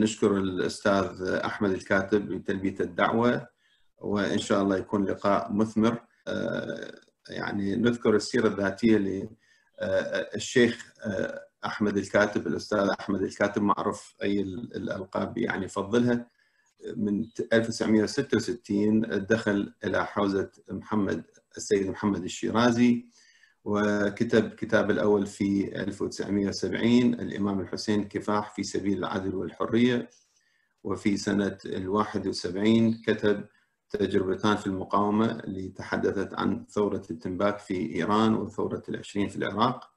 نشكر الأستاذ أحمد الكاتب لتلبية الدعوة وإن شاء الله يكون لقاء مثمر. يعني نذكر السيرة الذاتية للشيخ أحمد الكاتب الأستاذ أحمد الكاتب معروف أي الألقاب يعني يفضلها. من 1966 دخل إلى حوزة محمد السيد محمد الشيرازي. وكتب كتاب الأول في 1970 الإمام الحسين كفاح في سبيل العدل والحرية. وفي سنة ال 71 كتب تجربتان في المقاومة اللي تحدثت عن ثورة التنباك في إيران وثورة العشرين في العراق.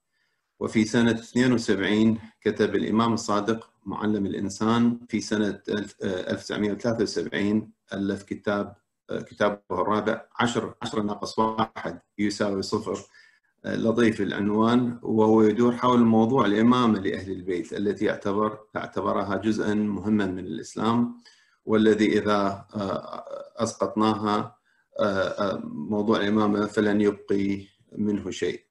وفي سنة 72 كتب الإمام الصادق معلم الإنسان في سنة 1973 ألف كتاب كتابه الرابع عشر عشر ناقص واحد يساوي صفر. لطيف العنوان وهو يدور حول موضوع الإمامة لأهل البيت التي يعتبر اعتبرها جزءا مهما من الإسلام والذي إذا أسقطناها موضوع الإمامة فلن يبقي منه شيء.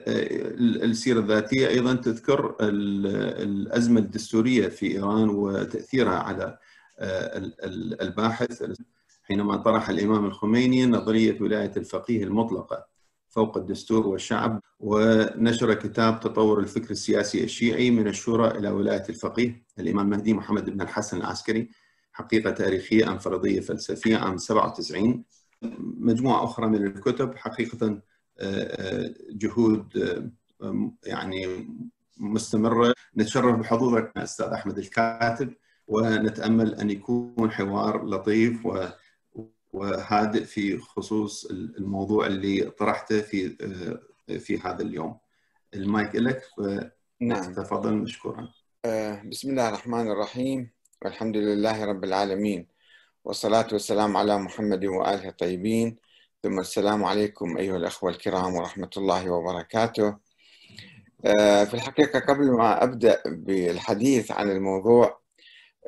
السيرة الذاتية أيضا تذكر الأزمة الدستورية في إيران وتأثيرها على الباحث حينما طرح الإمام الخميني نظرية ولاية الفقيه المطلقة. فوق الدستور والشعب ونشر كتاب تطور الفكر السياسي الشيعي من الشورى إلى ولاية الفقيه الإمام المهدي محمد بن الحسن العسكري. حقيقة تاريخية أم فرضية فلسفية عام 97 مجموعة أخرى من الكتب حقيقة جهود يعني مستمرة. نتشرف بحضورك أستاذ أحمد الكاتب ونتأمل أن يكون حوار لطيف وهادئ في خصوص الموضوع اللي طرحته في في هذا اليوم. المايك لك نعم. تفضل مشكورا. بسم الله الرحمن الرحيم. والحمد لله رب العالمين والصلاة والسلام على محمد وآله الطيبين. ثم السلام عليكم أيها الأخوة الكرام ورحمة الله وبركاته. في الحقيقة قبل ما أبدأ بالحديث عن الموضوع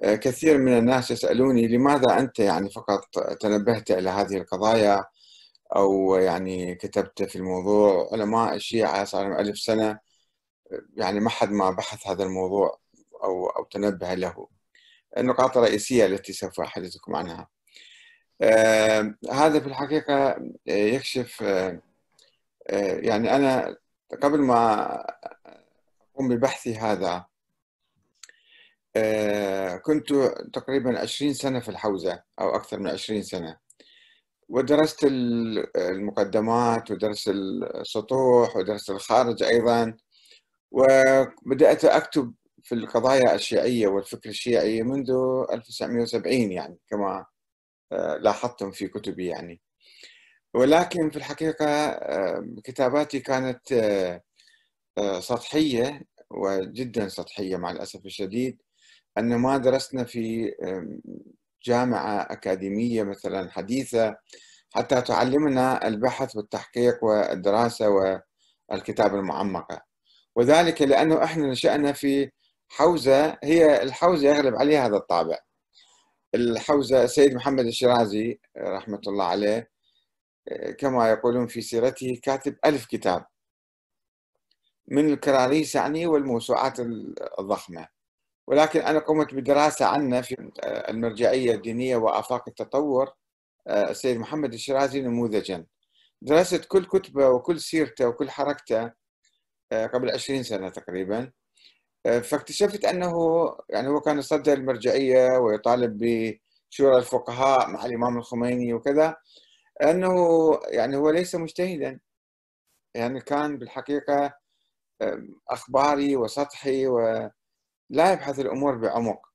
كثير من الناس يسألوني لماذا أنت يعني فقط تنبهت إلى هذه القضايا أو يعني كتبت في الموضوع؟ علماء الشيعة صار لهم ألف سنة يعني ما حد ما بحث هذا الموضوع أو أو تنبه له. النقاط الرئيسية التي سوف أحدثكم عنها. آه هذا في الحقيقة يكشف آه يعني أنا قبل ما أقوم ببحثي هذا آه كنت تقريبا عشرين سنة في الحوزة أو أكثر من عشرين سنة. ودرست المقدمات ودرست السطوح ودرست الخارج أيضا. وبدأت أكتب في القضايا الشيعية والفكر الشيعي منذ 1970 يعني كما لاحظتم في كتبي يعني. ولكن في الحقيقة كتاباتي كانت سطحية وجدا سطحية مع الأسف الشديد. أن ما درسنا في جامعة أكاديمية مثلا حديثة حتى تعلمنا البحث والتحقيق والدراسة والكتابة المعمقة. وذلك لأنه إحنا نشأنا في حوزة هي الحوزة يغلب عليها هذا الطابع. الحوزة السيد محمد الشيرازي رحمة الله عليه كما يقولون في سيرته كاتب ألف كتاب من الكراريس يعني والموسوعات الضخمة. ولكن أنا قمت بدراسة عنه في المرجعية الدينية وآفاق التطور السيد محمد الشيرازي نموذجا. درست كل كتبة وكل سيرته وكل حركته قبل عشرين سنة تقريبا. فاكتشفت أنه يعني هو كان يصدر المرجعية ويطالب بشورى الفقهاء مع الإمام الخميني وكذا أنه يعني هو ليس مجتهدا. يعني كان بالحقيقة أخباري وسطحي ولا يبحث الأمور بعمق.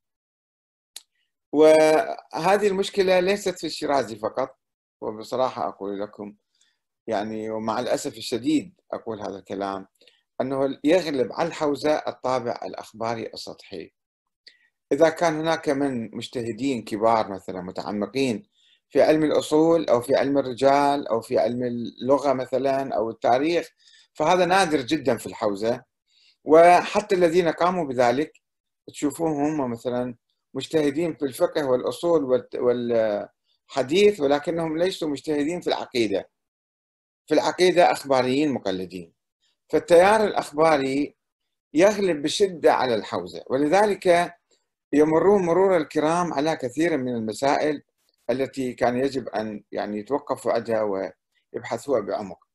وهذه المشكلة ليست في الشيرازي فقط وبصراحة أقول لكم يعني ومع الأسف الشديد أقول هذا الكلام أنه يغلب على الحوزة الطابع الأخباري السطحي. إذا كان هناك من مجتهدين كبار مثلا متعمقين في علم الأصول أو في علم الرجال أو في علم اللغة مثلا أو التاريخ فهذا نادر جدا في الحوزة. وحتى الذين قاموا بذلك تشوفوهم هم مثلا مجتهدين في الفقه والأصول والحديث ولكنهم ليسوا مجتهدين في العقيدة. في العقيدة أخباريين مقلدين. فالتيار الأخباري يغلب بشدة على الحوزة. ولذلك يمرون مرور الكرام على كثير من المسائل التي كان يجب أن يعني يتوقفوا عندها ويبحثوها بعمق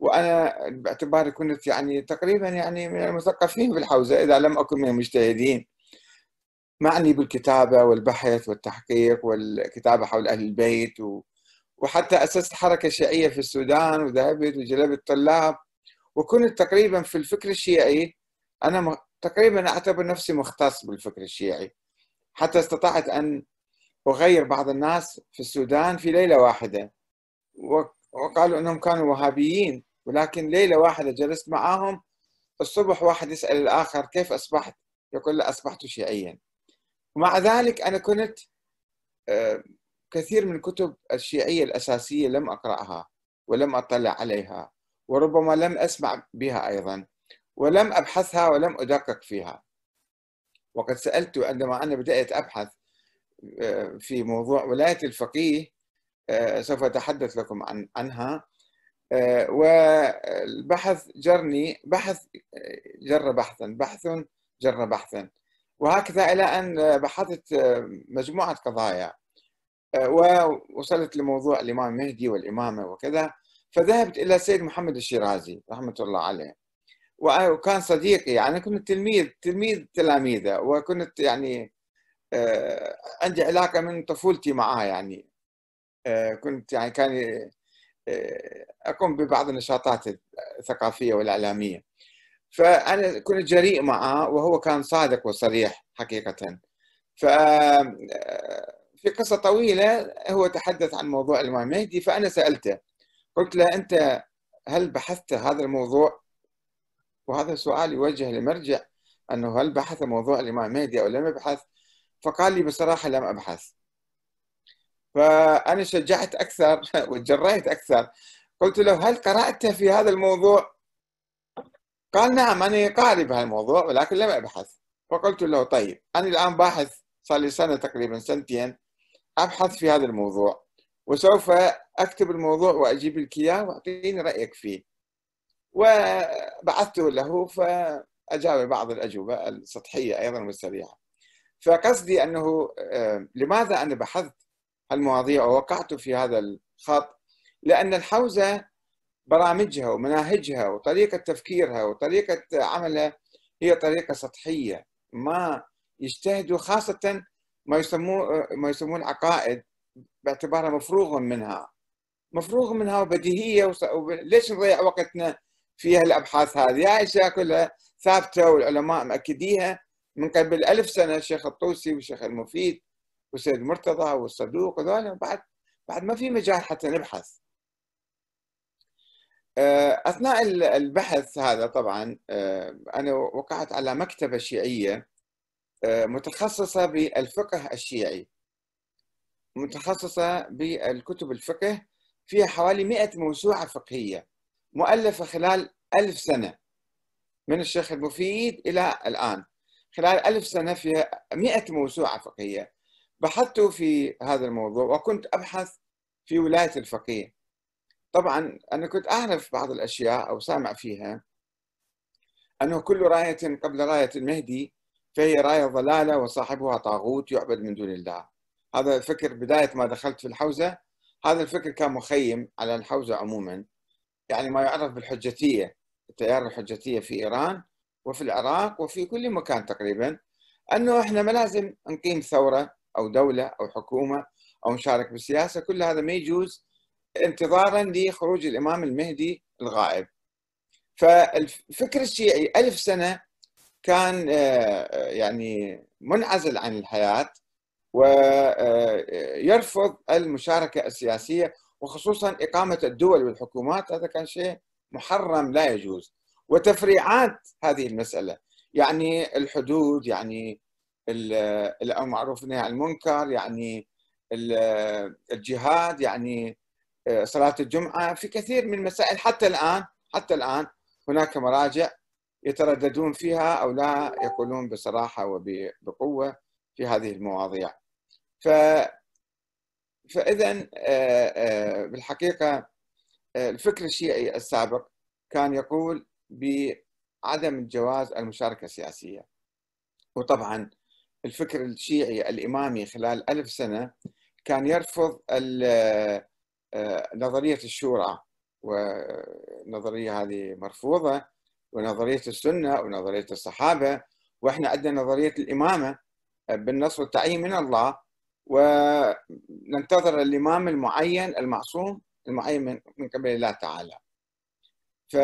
وأنا باعتباري كنت يعني تقريبا يعني من المثقفين بالحوزة إذا لم أكن من المجتهدين. معني بالكتابة والبحث والتحقيق والكتابة حول أهل البيت. وحتى أسست حركة شيعية في السودان وذهبت وجلبت طلاب. وكنت تقريبا في الفكر الشيعي أنا م... تقريبا أعتبر نفسي مختص بالفكر الشيعي. حتى استطعت أن أغير بعض الناس في السودان في ليلة واحدة. وقالوا أنهم كانوا وهابيين. ولكن ليلة واحدة جلست معاهم الصبح واحد يسأل الآخر كيف أصبحت؟ يقول له أصبحت شيعيا. ومع ذلك أنا كنت آه، كثير من الكتب الشيعية الأساسية لم أقرأها ولم أطلع عليها وربما لم أسمع بها أيضا ولم أبحثها ولم أدقق فيها. وقد سألت عندما أنا بدأت أبحث آه، في موضوع ولاية الفقيه آه، سوف أتحدث لكم عن عنها. والبحث جرني بحث جر بحثا بحث جر بحثا. وهكذا إلى أن بحثت مجموعة قضايا ووصلت لموضوع الإمام المهدي والإمامة وكذا. فذهبت إلى السيد محمد الشيرازي رحمة الله عليه. وكان صديقي يعني كنت تلميذ تلميذ تلاميذة وكنت يعني آه، عندي علاقة من طفولتي معاه يعني. آه، كنت يعني كان آه، أقوم ببعض النشاطات الثقافية والإعلامية. فأنا كنت جريء معه وهو كان صادق وصريح حقيقة. ف في قصة طويلة هو تحدث عن موضوع الإمام المهدي فأنا سألته قلت له أنت هل بحثت هذا الموضوع؟ وهذا السؤال يوجه لمرجع أنه هل بحث موضوع الإمام المهدي أو لم يبحث؟ فقال لي بصراحة لم أبحث. فأنا شجعت أكثر وتجريت أكثر. قلت له هل قرأت في هذا الموضوع؟ قال نعم أنا قاري بهالموضوع ولكن لم أبحث. فقلت له طيب أنا الآن باحث صار لي سنة تقريبا سنتين أبحث في هذا الموضوع وسوف أكتب الموضوع وأجيب لك إياه وأعطيني رأيك فيه. وبعثته له فأجاب بعض الأجوبة السطحية أيضا والسريعة. فقصدي أنه آه، لماذا أنا بحثت؟ هالمواضيع ووقعت في هذا الخط لأن الحوزة برامجها ومناهجها وطريقة تفكيرها وطريقة عملها هي طريقة سطحية ما يجتهدوا خاصة ما يسموه ما يسموه العقائد باعتبارها مفروغ منها. مفروغ منها وبديهية ليش نضيع وقتنا في هالأبحاث هذه؟ هاي أشياء كلها ثابتة والعلماء مأكديها من قبل ألف سنة الشيخ الطوسي والشيخ المفيد والسيد مرتضى والصدوق وذولا بعد بعد ما في مجال حتى نبحث. آه، أثناء البحث هذا طبعا آه، أنا وقعت على مكتبة شيعية آه، متخصصة بالفقه الشيعي. متخصصة بالكتب الفقه فيها حوالي 100 موسوعة فقهية مؤلفة خلال ألف سنة من الشيخ المفيد إلى الآن. خلال ألف سنة فيها 100 موسوعة فقهية. بحثت في هذا الموضوع وكنت أبحث في ولاية الفقيه. طبعا أنا كنت أعرف بعض الأشياء أو سامع فيها أنه كل راية قبل راية المهدي فهي راية ضلالة وصاحبها طاغوت يعبد من دون الله. هذا الفكر بداية ما دخلت في الحوزة هذا الفكر كان مخيم على الحوزة عموما. يعني ما يعرف بالحجتية التيار الحجتية في إيران وفي العراق وفي كل مكان تقريبا أنه إحنا ما لازم نقيم ثورة أو دولة أو حكومة أو نشارك بالسياسة كل هذا ما يجوز انتظارا لخروج الإمام المهدي الغائب. فالفكر الشيعي ألف سنة كان آه، يعني منعزل عن الحياة ويرفض المشاركة السياسية وخصوصا إقامة الدول والحكومات. هذا كان شيء محرم لا يجوز. وتفريعات هذه المسألة يعني الحدود يعني الأمر معروف عن المنكر يعني الجهاد يعني آه، صلاة الجمعة. في كثير من المسائل حتى الآن حتى الآن هناك مراجع يترددون فيها أو لا يقولون بصراحة وبقوة في هذه المواضيع. ف فإذا آه، آه، بالحقيقة الفكر الشيعي السابق كان يقول بعدم جواز المشاركة السياسية. وطبعا الفكر الشيعي الإمامي خلال ألف سنة كان يرفض نظرية الشورى والنظرية هذه مرفوضة ونظرية السنة ونظرية الصحابة وإحنا عندنا نظرية الإمامة بالنص والتعيين من الله وننتظر الإمام المعين المعصوم المعين من قبل الله تعالى. ف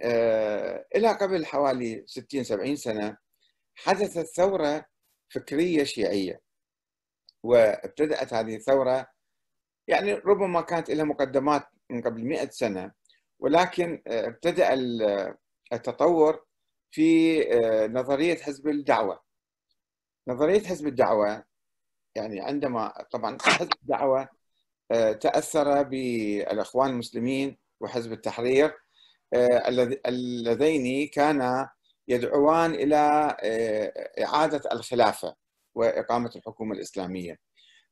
آه، إلى قبل حوالي 60 70 سنة حدثت ثورة فكرية شيعية وابتدأت هذه الثورة يعني ربما كانت لها مقدمات من قبل 100 سنة ولكن آه، ابتدأ التطور في آه، نظرية حزب الدعوة. نظرية حزب الدعوة يعني عندما طبعا حزب الدعوة تأثر بالأخوان المسلمين وحزب التحرير آه، اللذين كانا يدعوان إلى آه، إعادة الخلافة وإقامة الحكومة الإسلامية.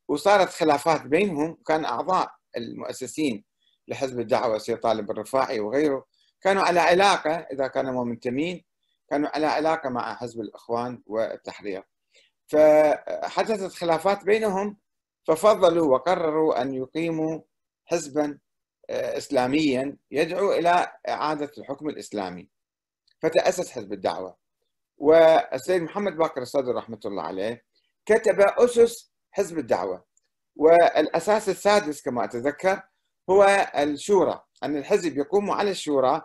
وصارت خلافات بينهم كان أعضاء المؤسسين لحزب الدعوة سيد طالب الرفاعي وغيره كانوا على علاقة إذا كانوا منتمين كانوا على علاقة مع حزب الإخوان والتحرير. فحدثت خلافات بينهم ففضلوا وقرروا أن يقيموا حزبا إسلاميا يدعو إلى إعادة الحكم الإسلامي فتأسس حزب الدعوة والسيد محمد باقر الصدر رحمة الله عليه كتب أسس حزب الدعوة. والأساس السادس كما أتذكر هو الشورى أن الحزب يقوم على الشورى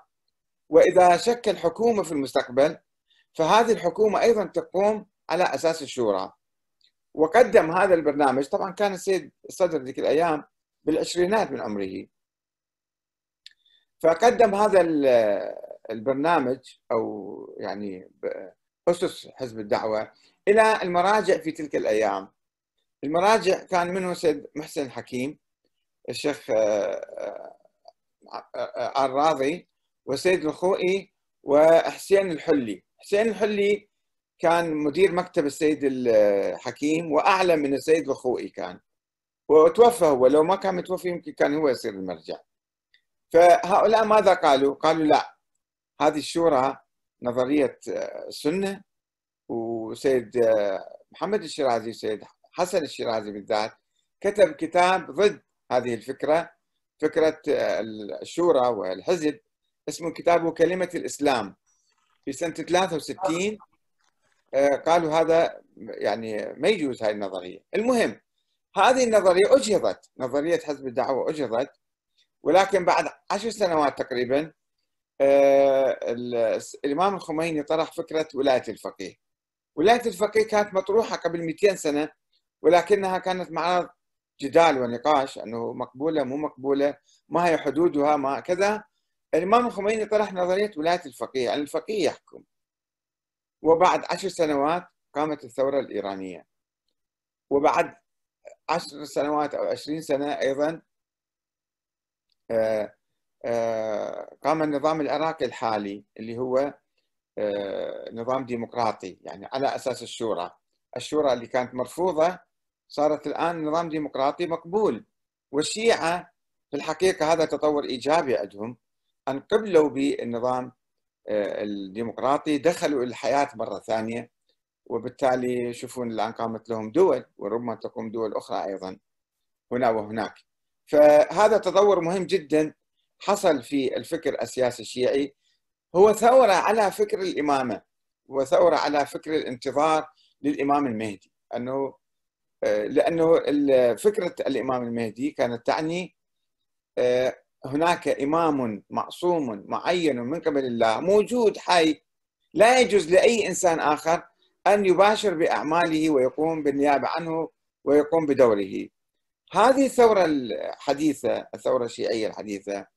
وإذا شكل حكومة في المستقبل فهذه الحكومة أيضا تقوم على أساس الشورى. وقدم هذا البرنامج طبعا كان السيد الصدر ذيك الأيام بالعشرينات من عمره. فقدم هذا البرنامج أو يعني أسس حزب الدعوة إلى المراجع في تلك الأيام. المراجع كان منه سيد محسن الحكيم الشيخ آه، آه، آه، الراضي وسيد الخوئي وحسين الحلي. حسين الحلي كان مدير مكتب السيد الحكيم وأعلى من السيد الخوئي كان. وتوفى هو. لو ما كان متوفي يمكن كان هو يصير المرجع. فهؤلاء ماذا قالوا؟ قالوا لا هذه الشورى نظرية السنة وسيد محمد الشيرازي وسيد حسن الشيرازي بالذات كتب كتاب ضد هذه الفكرة فكرة الشورى والحزب اسمه كتابه كلمة الإسلام. في سنة 63 قالوا هذا يعني ما يجوز هذه النظرية. المهم هذه النظرية أجهضت نظرية حزب الدعوة أجهضت ولكن بعد عشر سنوات تقريبا آه، الإمام الخميني طرح فكرة ولاية الفقيه. ولاية الفقيه كانت مطروحة قبل 200 سنة ولكنها كانت معرض جدال ونقاش أنه مقبولة مو مقبولة ما هي حدودها ما كذا. الإمام الخميني طرح نظرية ولاية الفقيه يعني الفقيه يحكم. وبعد عشر سنوات قامت الثورة الإيرانية. وبعد عشر سنوات أو عشرين سنة أيضا آه، آه، قام النظام العراقي الحالي اللي هو آه، نظام ديمقراطي يعني على أساس الشورى. الشورى اللي كانت مرفوضة صارت الآن نظام ديمقراطي مقبول. والشيعة في الحقيقة هذا تطور إيجابي عندهم. ان قبلوا بالنظام الديمقراطي دخلوا الحياة مرة ثانية. وبالتالي يشوفون الآن قامت لهم دول وربما تقوم دول أخرى أيضا هنا وهناك. فهذا تطور مهم جدا. حصل في الفكر السياسي الشيعي هو ثورة على فكر الإمامة وثورة على فكر الانتظار للإمام المهدي. أنه آه، لأنه فكرة الإمام المهدي كانت تعني آه، هناك إمام معصوم معين من قبل الله موجود حي. لا يجوز لأي إنسان آخر أن يباشر بأعماله ويقوم بالنيابة عنه ويقوم بدوره. هذه الثورة الحديثة الثورة الشيعية الحديثة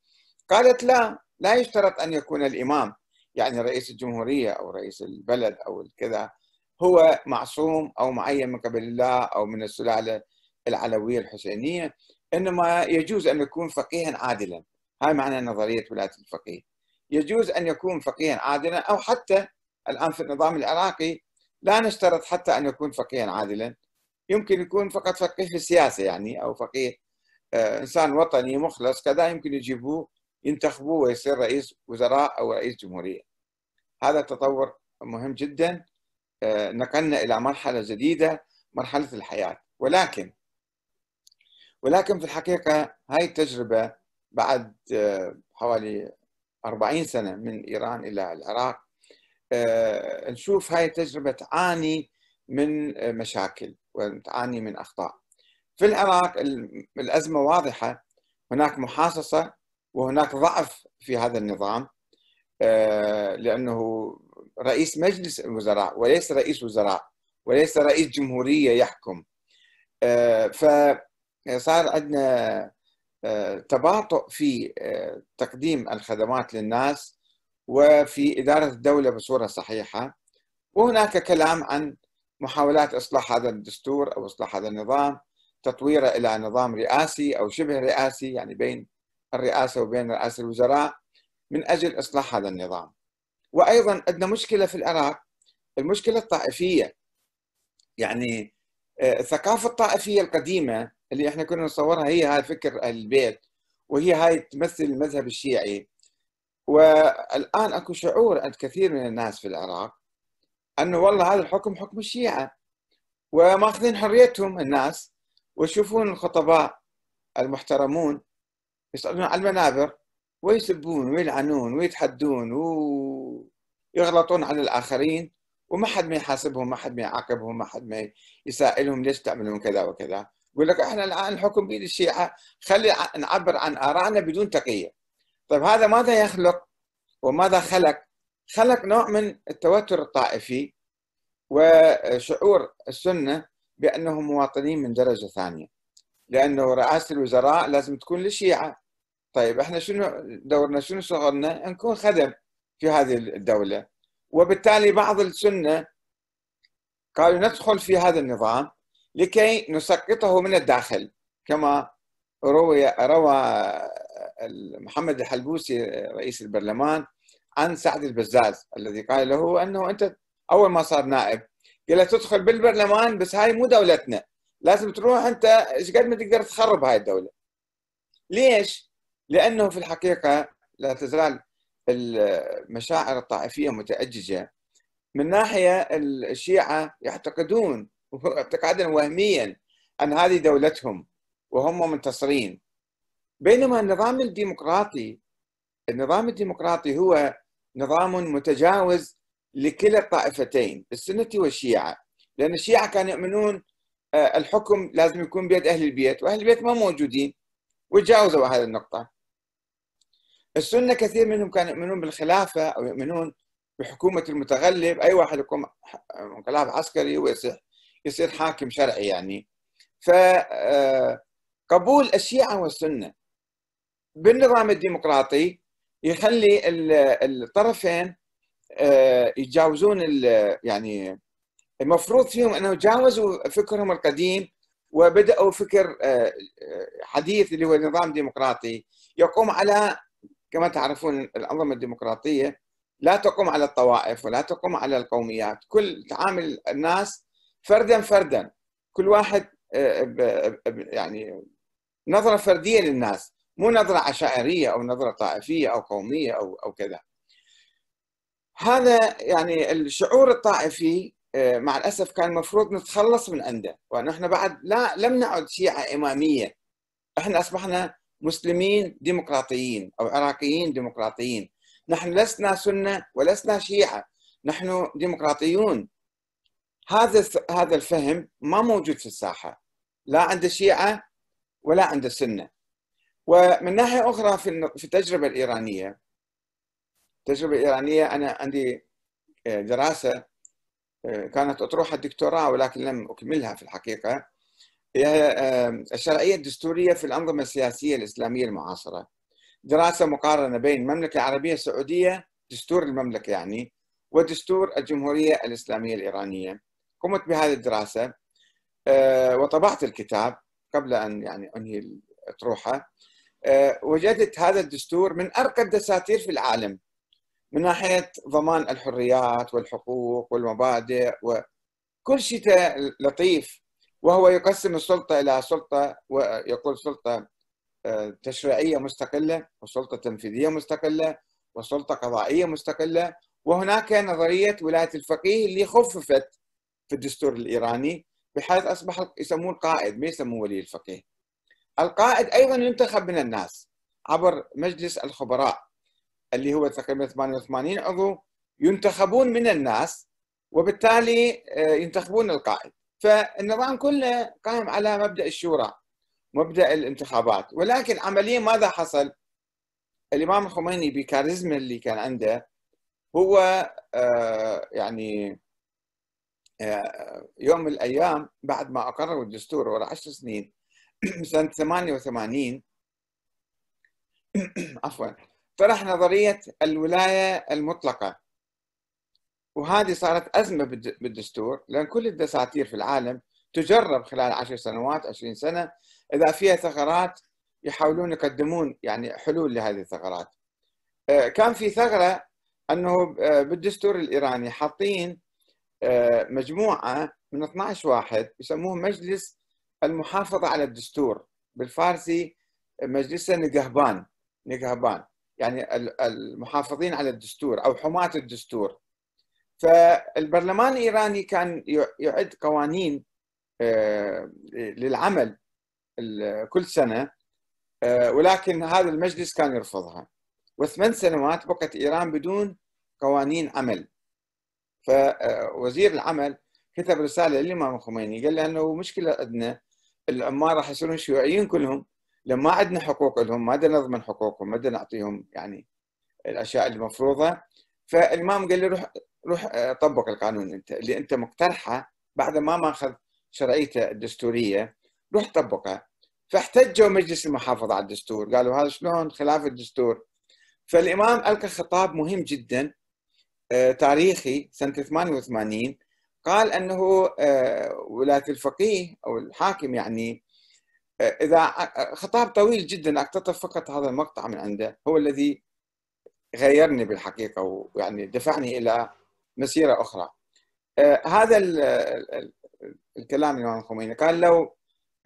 قالت لا لا يشترط أن يكون الإمام. يعني رئيس الجمهورية أو رئيس البلد أو كذا هو معصوم أو معين من قبل الله أو من السلالة العلوية الحسينية إنما يجوز أن يكون فقيها عادلا. هاي معنى نظرية ولاية الفقيه. يجوز أن يكون فقيها عادلا أو حتى الآن في النظام العراقي لا نشترط حتى أن يكون فقيها عادلا. يمكن يكون فقط فقيه في السياسة يعني أو فقيه آه، إنسان وطني مخلص كذا يمكن يجيبوه ينتخبوه ويصير رئيس وزراء أو رئيس جمهورية. هذا تطور مهم جدا. نقلنا إلى مرحلة جديدة مرحلة الحياة. ولكن ولكن في الحقيقة هاي التجربة بعد حوالي 40 سنة من إيران إلى العراق نشوف هاي التجربة تعاني من مشاكل وتعاني من أخطاء. في العراق الأزمة واضحة. هناك محاصصة وهناك ضعف في هذا النظام لأنه رئيس مجلس الوزراء وليس رئيس وزراء وليس رئيس جمهورية يحكم. فصار عندنا تباطؤ في تقديم الخدمات للناس وفي إدارة الدولة بصورة صحيحة. وهناك كلام عن محاولات إصلاح هذا الدستور أو إصلاح هذا النظام تطويره إلى نظام رئاسي أو شبه رئاسي يعني بين الرئاسة وبين رئاسة الوزراء من أجل إصلاح هذا النظام. وأيضا عندنا مشكلة في العراق المشكلة الطائفية. يعني آه، الثقافة الطائفية القديمة اللي إحنا كنا نصورها هي هاي فكر البيت وهي هاي تمثل المذهب الشيعي. والآن أكو شعور عند كثير من الناس في العراق أنه والله هذا الحكم حكم الشيعة. وماخذين حريتهم الناس ويشوفون الخطباء المحترمون يصعدون على المنابر ويسبون ويلعنون ويتحدون ويغلطون على الآخرين وما حد ما يحاسبهم ما حد ما يعاقبهم ما حد ما يسائلهم ليش تعملون كذا وكذا. يقول لك إحنا الآن الحكم بيد الشيعة خلي نعبر عن آرائنا بدون تقيه طيب هذا ماذا يخلق؟ وماذا خلق؟ خلق نوع من التوتر الطائفي وشعور السنة بأنهم مواطنين من درجة ثانية. لأنه رئاسة الوزراء لازم تكون للشيعة. طيب إحنا شنو دورنا؟ شنو شغلنا؟ نكون خدم في هذه الدولة. وبالتالي بعض السنة قالوا ندخل في هذا النظام لكي نسقطه من الداخل. كما روي روى محمد الحلبوسي رئيس البرلمان عن سعد البزاز الذي قال له أنه أنت أول ما صار نائب قال له تدخل بالبرلمان بس هاي مو دولتنا. لازم تروح أنت إيش قد ما تقدر تخرب هاي الدولة. ليش؟ لأنه في الحقيقة لا تزال المشاعر الطائفية متأججة. من ناحية الشيعة يعتقدون اعتقادا وهميا أن هذه دولتهم وهم منتصرين. بينما النظام الديمقراطي النظام الديمقراطي هو نظام متجاوز لكلا الطائفتين السنة والشيعة. لأن الشيعة كانوا يؤمنون آه، الحكم لازم يكون بيد أهل البيت وأهل البيت ما موجودين. وتجاوزوا هذه النقطة. السنة كثير منهم كانوا يؤمنون بالخلافة أو يؤمنون بحكومة المتغلب. أي واحد يقوم انقلاب عسكري ويصير يصير حاكم شرعي يعني. فقبول آه، الشيعة والسنة بالنظام الديمقراطي يخلي الطرفين آه، يتجاوزون يعني المفروض فيهم أنه جاوزوا فكرهم القديم وبدأوا فكر آه، حديث اللي هو نظام ديمقراطي يقوم على كما تعرفون الأنظمة الديمقراطية لا تقوم على الطوائف ولا تقوم على القوميات. كل تعامل الناس فردا فردا. كل واحد آه، يعني نظرة فردية للناس مو نظرة عشائرية أو نظرة طائفية أو قومية أو أو كذا. هذا يعني الشعور الطائفي آه، مع الأسف كان المفروض نتخلص من عنده. ونحن بعد لا لم نعد شيعة إمامية. إحنا أصبحنا مسلمين ديمقراطيين أو عراقيين ديمقراطيين. نحن لسنا سنة ولسنا شيعة. نحن ديمقراطيون. هذا هذا الفهم ما موجود في الساحة. لا عند الشيعة ولا عند السنة. ومن ناحية أخرى في التجربة الإيرانية التجربة الإيرانية أنا عندي آه، دراسة آه، كانت أطروحة الدكتوراه ولكن لم أكملها في الحقيقة. هي الشرعية الدستورية في الأنظمة السياسية الإسلامية المعاصرة. دراسة مقارنة بين المملكة العربية السعودية دستور المملكة يعني ودستور الجمهورية الإسلامية الإيرانية. قمت بهذه الدراسة آه، وطبعت الكتاب قبل أن يعني أنهي الأطروحة. آه، وجدت هذا الدستور من أرقى الدساتير في العالم. من ناحية ضمان الحريات والحقوق والمبادئ وكل شيء لطيف وهو يقسم السلطة إلى سلطة ويقول سلطة آه، تشريعية مستقلة وسلطة تنفيذية مستقلة وسلطة قضائية مستقلة وهناك نظرية ولاية الفقيه اللي خففت في الدستور الإيراني بحيث أصبح يسموه القائد ما يسموه ولي الفقيه. القائد أيضا ينتخب من الناس عبر مجلس الخبراء. اللي هو تقريبا 88 عضو ينتخبون من الناس وبالتالي آه، ينتخبون القائد فالنظام كله قائم على مبدأ الشورى مبدأ الانتخابات ولكن عمليا ماذا حصل؟ الإمام الخميني بكاريزما اللي كان عنده هو آه، يعني آه، يوم من الأيام بعد ما اقروا الدستور ورا عشر سنين سنة 88 عفوا طرح نظرية الولاية المطلقة وهذه صارت أزمة بالدستور لأن كل الدساتير في العالم تجرب خلال عشر سنوات عشرين سنة إذا فيها ثغرات يحاولون يقدمون يعني حلول لهذه الثغرات. آه، كان في ثغرة أنه آه، بالدستور الإيراني حاطين آه، مجموعة من 12 واحد يسموه مجلس المحافظة على الدستور بالفارسي مجلس نقهبان نقهبان يعني المحافظين على الدستور أو حماة الدستور. فالبرلمان الإيراني كان يعد قوانين للعمل كل سنة ولكن هذا المجلس كان يرفضها. وثمان سنوات بقت إيران بدون قوانين عمل. فوزير العمل كتب رسالة للإمام الخميني قال له انه مشكلة عندنا العمال راح يصيرون شيوعيين كلهم. لما ما عندنا حقوق لهم ما نضمن حقوقهم ما نعطيهم يعني الأشياء المفروضة. فالإمام قال له روح روح طبق القانون أنت اللي أنت مقترحه بعد ما ماخذ شرعيته الدستورية روح طبقه. فاحتجوا مجلس المحافظة على الدستور قالوا هذا شلون؟ خلاف الدستور. فالإمام ألقى خطاب مهم جدا آه، تاريخي سنة 88 قال أنه آه، ولاية الفقيه أو الحاكم يعني آه، إذا خطاب طويل جدا أقتطف فقط هذا المقطع من عنده. هو الذي غيرني بالحقيقة ويعني دفعني إلى مسيرة أخرى. هذا الكلام الامام الخميني. قال لو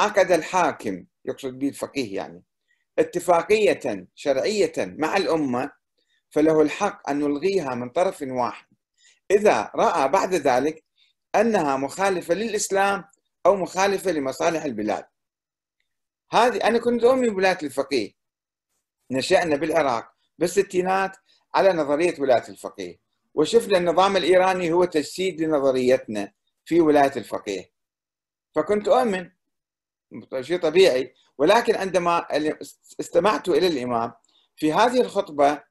عقد الحاكم يقصد به الفقيه يعني اتفاقية شرعية مع الأمة فله الحق أن نلغيها من طرف واحد. إذا رأى بعد ذلك أنها مخالفة للإسلام أو مخالفة لمصالح البلاد. هذه أنا كنت أؤمن بولاية الفقيه. نشأنا بالعراق بالستينات على نظرية ولاية الفقيه. وشفنا النظام الإيراني هو تجسيد لنظريتنا في ولاية الفقيه. فكنت أؤمن. شيء طبيعي. ولكن عندما استمعت إلى الإمام في هذه الخطبة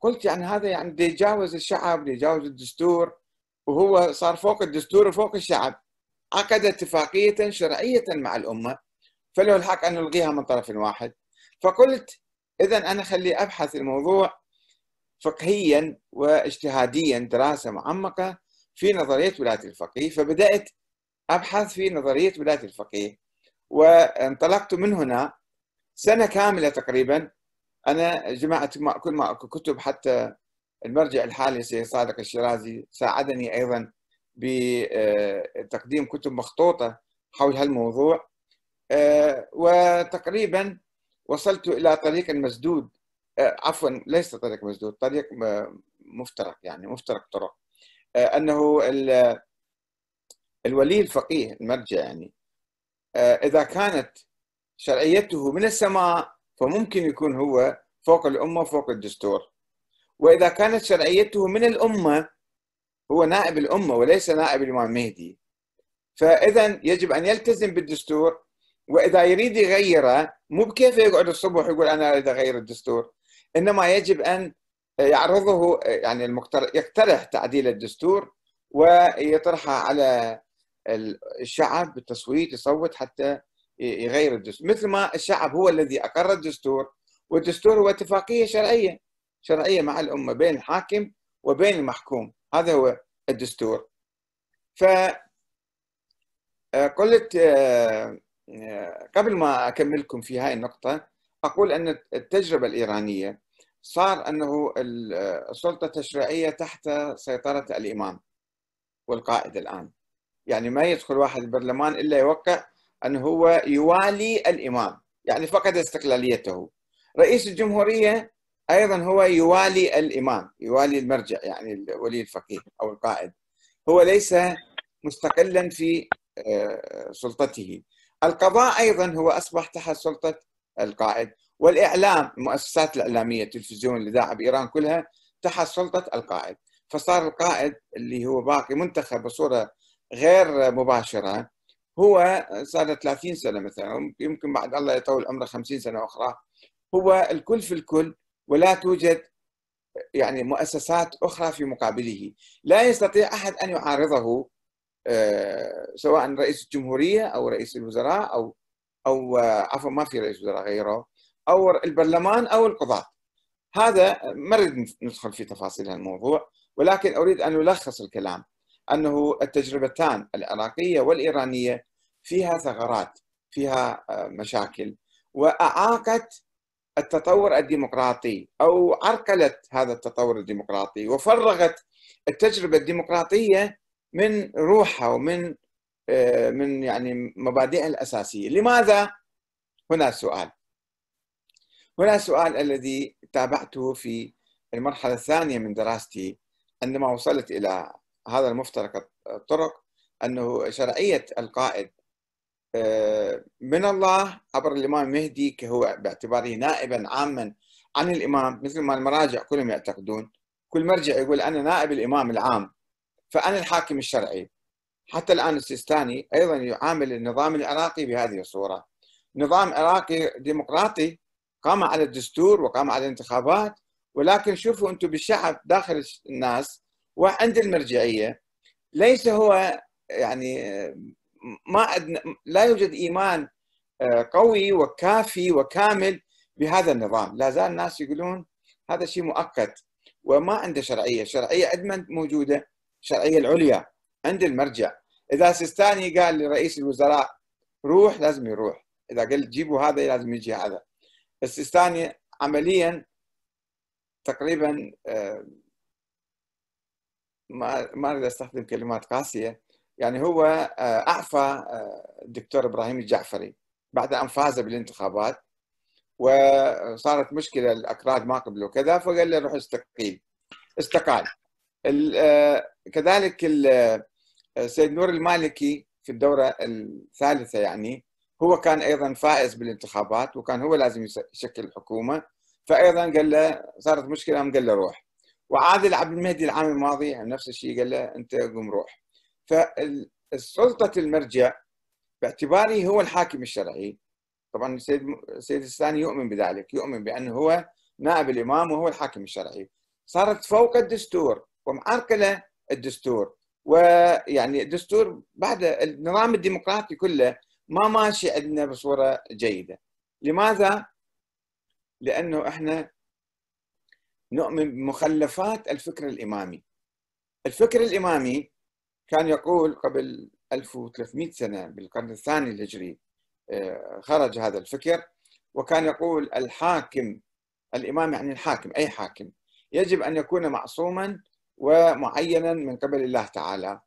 قلت يعني هذا يعني يتجاوز الشعب يتجاوز الدستور وهو صار فوق الدستور وفوق الشعب. عقد اتفاقية شرعية مع الأمة. فله الحق أن نلغيها من طرف واحد. فقلت اذا أنا خلي أبحث الموضوع فقهيا واجتهاديا دراسة معمقة في نظرية ولاية الفقيه. فبدأت أبحث في نظرية ولاية الفقيه وانطلقت من هنا سنة كاملة تقريبا. أنا جمعت كل ما كتب حتى المرجع الحالي سيد صادق الشيرازي ساعدني أيضا بتقديم كتب مخطوطة حول هالموضوع. وتقريبا وصلت إلى طريق مسدود. عفوا ليس طريق مسدود طريق مفترق يعني مفترق طرق. أنه الولي الفقيه المرجع يعني إذا كانت شرعيته من السماء فممكن يكون هو فوق الأمة فوق الدستور. وإذا كانت شرعيته من الأمة هو نائب الأمة وليس نائب الإمام المهدي فاذا يجب أن يلتزم بالدستور وإذا يريد يغيره مو بكيف يقعد الصبح يقول أنا أريد أغير الدستور؟ إنما يجب أن يعرضه يعني المقترح يقترح تعديل الدستور ويطرحه على الشعب بالتصويت يصوت حتى يغير الدستور. مثل ما الشعب هو الذي أقر الدستور والدستور هو اتفاقية شرعية شرعية مع الأمة بين الحاكم وبين المحكوم. هذا هو الدستور. ف قلت قبل ما أكملكم في هاي النقطة أقول أن التجربة الإيرانية صار أنه السلطة التشريعية تحت سيطرة الإمام والقائد الآن. يعني ما يدخل واحد البرلمان إلا يوقع انه هو يوالي الإمام يعني فقد استقلاليته. رئيس الجمهورية أيضا هو يوالي الإمام يوالي المرجع يعني ولي الفقيه أو القائد. هو ليس مستقلا في سلطته. القضاء أيضا هو أصبح تحت سلطة القائد والإعلام المؤسسات الإعلامية التلفزيون الإذاعة بإيران كلها تحت سلطة القائد. فصار القائد اللي هو باقي منتخب بصورة غير مباشرة هو صار 30 سنة مثلا يمكن بعد الله يطول عمره 50 سنة أخرى هو الكل في الكل ولا توجد يعني مؤسسات أخرى في مقابله. لا يستطيع أحد أن يعارضه سواء رئيس الجمهورية أو رئيس الوزراء أو أو آه، عفوا ما في رئيس وزراء غيره أو البرلمان أو القضاة. هذا ما نريد ندخل في تفاصيل الموضوع ولكن أريد أن ألخص الكلام أنه التجربتان العراقية والإيرانية فيها ثغرات فيها آه، مشاكل وأعاقت التطور الديمقراطي أو عرقلت هذا التطور الديمقراطي وفرغت التجربة الديمقراطية من روحها ومن آه، من يعني مبادئها الأساسية. لماذا؟ هنا السؤال هنا السؤال الذي تابعته في المرحلة الثانية من دراستي عندما وصلت إلى هذا المفترق الطرق أنه شرعية القائد آه، من الله عبر الإمام المهدي كهو باعتباره نائبا عاما عن الإمام مثل ما المراجع كلهم يعتقدون. كل مرجع يقول أنا نائب الإمام العام. فأنا الحاكم الشرعي. حتى الآن السيستاني أيضا يعامل النظام العراقي بهذه الصورة. نظام عراقي ديمقراطي قام على الدستور وقام على الانتخابات ولكن شوفوا أنتم بالشعب داخل الناس وعند المرجعية. ليس هو يعني ما لا يوجد إيمان آه، قوي وكافي وكامل بهذا النظام. لا زال الناس يقولون هذا شيء مؤقت وما عنده شرعية. شرعية عندما موجودة الشرعية العليا عند المرجع. إذا سيستاني قال لرئيس الوزراء روح لازم يروح. إذا قال جيبوا هذا لازم يجي هذا. السيستاني عمليا تقريبا آه، ما ما أريد أستخدم كلمات قاسية. يعني هو آه، أعفى آه، الدكتور إبراهيم الجعفري بعد أن فاز بالانتخابات وصارت مشكلة الأكراد ما قبلوا كذا فقال له روح استقيل. استقال. كذلك السيد نور المالكي في الدورة الثالثة يعني هو كان أيضا فائز بالانتخابات وكان هو لازم يشكل الحكومة فأيضا قال له صارت مشكلة قال له روح. وعادل عبد المهدي العام الماضي يعني نفس الشيء قال له أنت قم روح. فالسلطة المرجع باعتباره هو الحاكم الشرعي. طبعا السيد السيد الثاني يؤمن بذلك يؤمن بأنه هو نائب الإمام وهو الحاكم الشرعي. صارت فوق الدستور ومعرقله الدستور. ويعني الدستور بعد النظام الديمقراطي كله ما ماشي عندنا بصوره جيده. لماذا؟ لأنه إحنا نؤمن بمخلفات الفكر الإمامي. الفكر الإمامي كان يقول قبل 1300 سنة بالقرن الثاني الهجري آه، خرج هذا الفكر وكان يقول الحاكم الإمام يعني الحاكم أي حاكم يجب أن يكون معصوما ومعينا من قبل الله تعالى.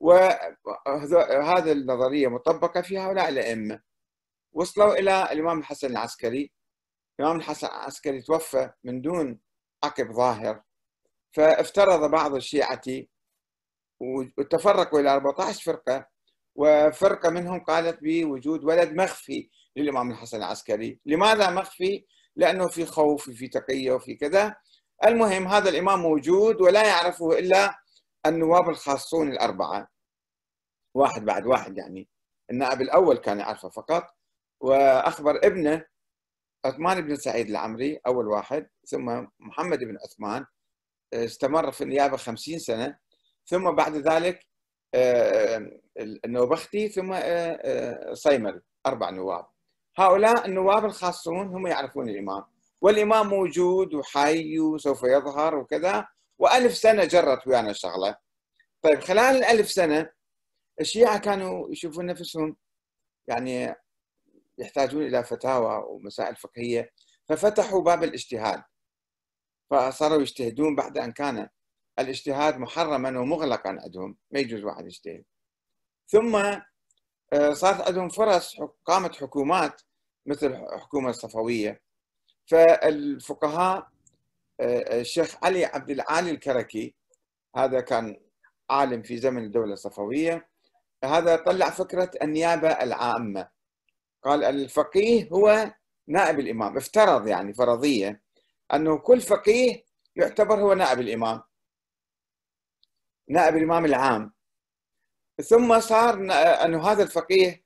وهذه النظرية مطبقة في هؤلاء الأئمة. وصلوا إلى الإمام الحسن العسكري. الإمام الحسن العسكري توفى من دون عقب ظاهر. فافترض بعض الشيعة وتفرقوا إلى 14 فرقة. وفرقة منهم قالت بوجود ولد مخفي للإمام الحسن العسكري. لماذا مخفي؟ لأنه في خوف وفي تقية وفي كذا. المهم هذا الإمام موجود ولا يعرفه إلا النواب الخاصون الأربعة. واحد بعد واحد يعني. النائب الأول كان يعرفه فقط. وأخبر ابنه عثمان بن سعيد العمري أول واحد ثم محمد بن عثمان استمر في النيابة خمسين سنة. ثم بعد ذلك آه، النوبختي ثم آه، آه، صيمري أربع نواب. هؤلاء النواب الخاصون هم يعرفون الإمام. والإمام موجود وحي وسوف يظهر وكذا. وألف سنة جرت ويانا الشغلة طيب خلال الألف سنة الشيعة كانوا يشوفون نفسهم يعني يحتاجون إلى فتاوى ومسائل فقهية ففتحوا باب الاجتهاد. فصاروا يجتهدون بعد أن كان الاجتهاد محرما ومغلقا عندهم. ما يجوز واحد يجتهد. ثم آه، صارت عندهم فرص قامت حكومات مثل الحكومة الصفوية. فالفقهاء آه، الشيخ علي عبد العالي الكركي هذا كان عالم في زمن الدولة الصفوية هذا طلع فكرة النيابة العامة. قال الفقيه هو نائب الإمام افترض يعني فرضية أنه كل فقيه يعتبر هو نائب الإمام نائب الإمام العام. ثم صار أنه هذا الفقيه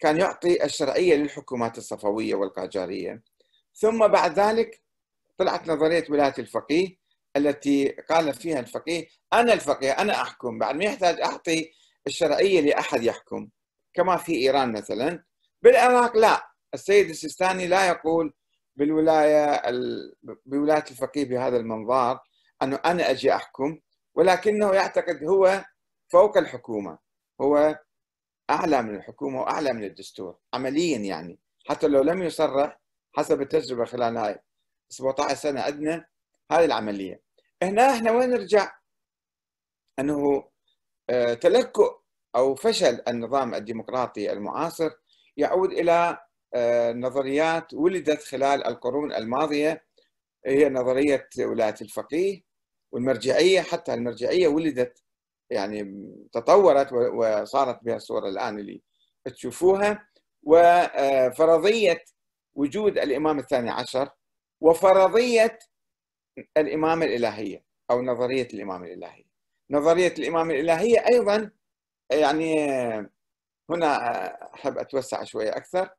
كان يعطي الشرعية للحكومات الصفوية والقاجارية. ثم بعد ذلك طلعت نظرية ولاية الفقيه التي قال فيها الفقيه أنا الفقيه أنا أحكم بعد ما يحتاج أعطي الشرعية لأحد يحكم كما في إيران مثلا. بالعراق لا السيد السيستاني لا يقول بالولاية بولاية الفقيه بهذا المنظار أنه أنا أجي أحكم ولكنه يعتقد هو فوق الحكومة هو أعلى من الحكومة وأعلى من الدستور عمليا يعني حتى لو لم يصرح حسب التجربة خلال هاي 17 سنة عندنا هذه العملية. هنا إحنا وين نرجع؟ أنه آه، تلكؤ أو فشل النظام الديمقراطي المعاصر يعود إلى آه، نظريات ولدت خلال القرون الماضية. هي نظرية ولاية الفقيه والمرجعية حتى المرجعية ولدت يعني تطورت وصارت بها الصورة الآن اللي تشوفوها. وفرضية وجود الإمام الثاني عشر وفرضية الإمامة الإلهية أو نظرية الإمامة الإلهية. نظرية الإمامة الإلهية أيضا يعني هنا أحب أتوسع شوية أكثر.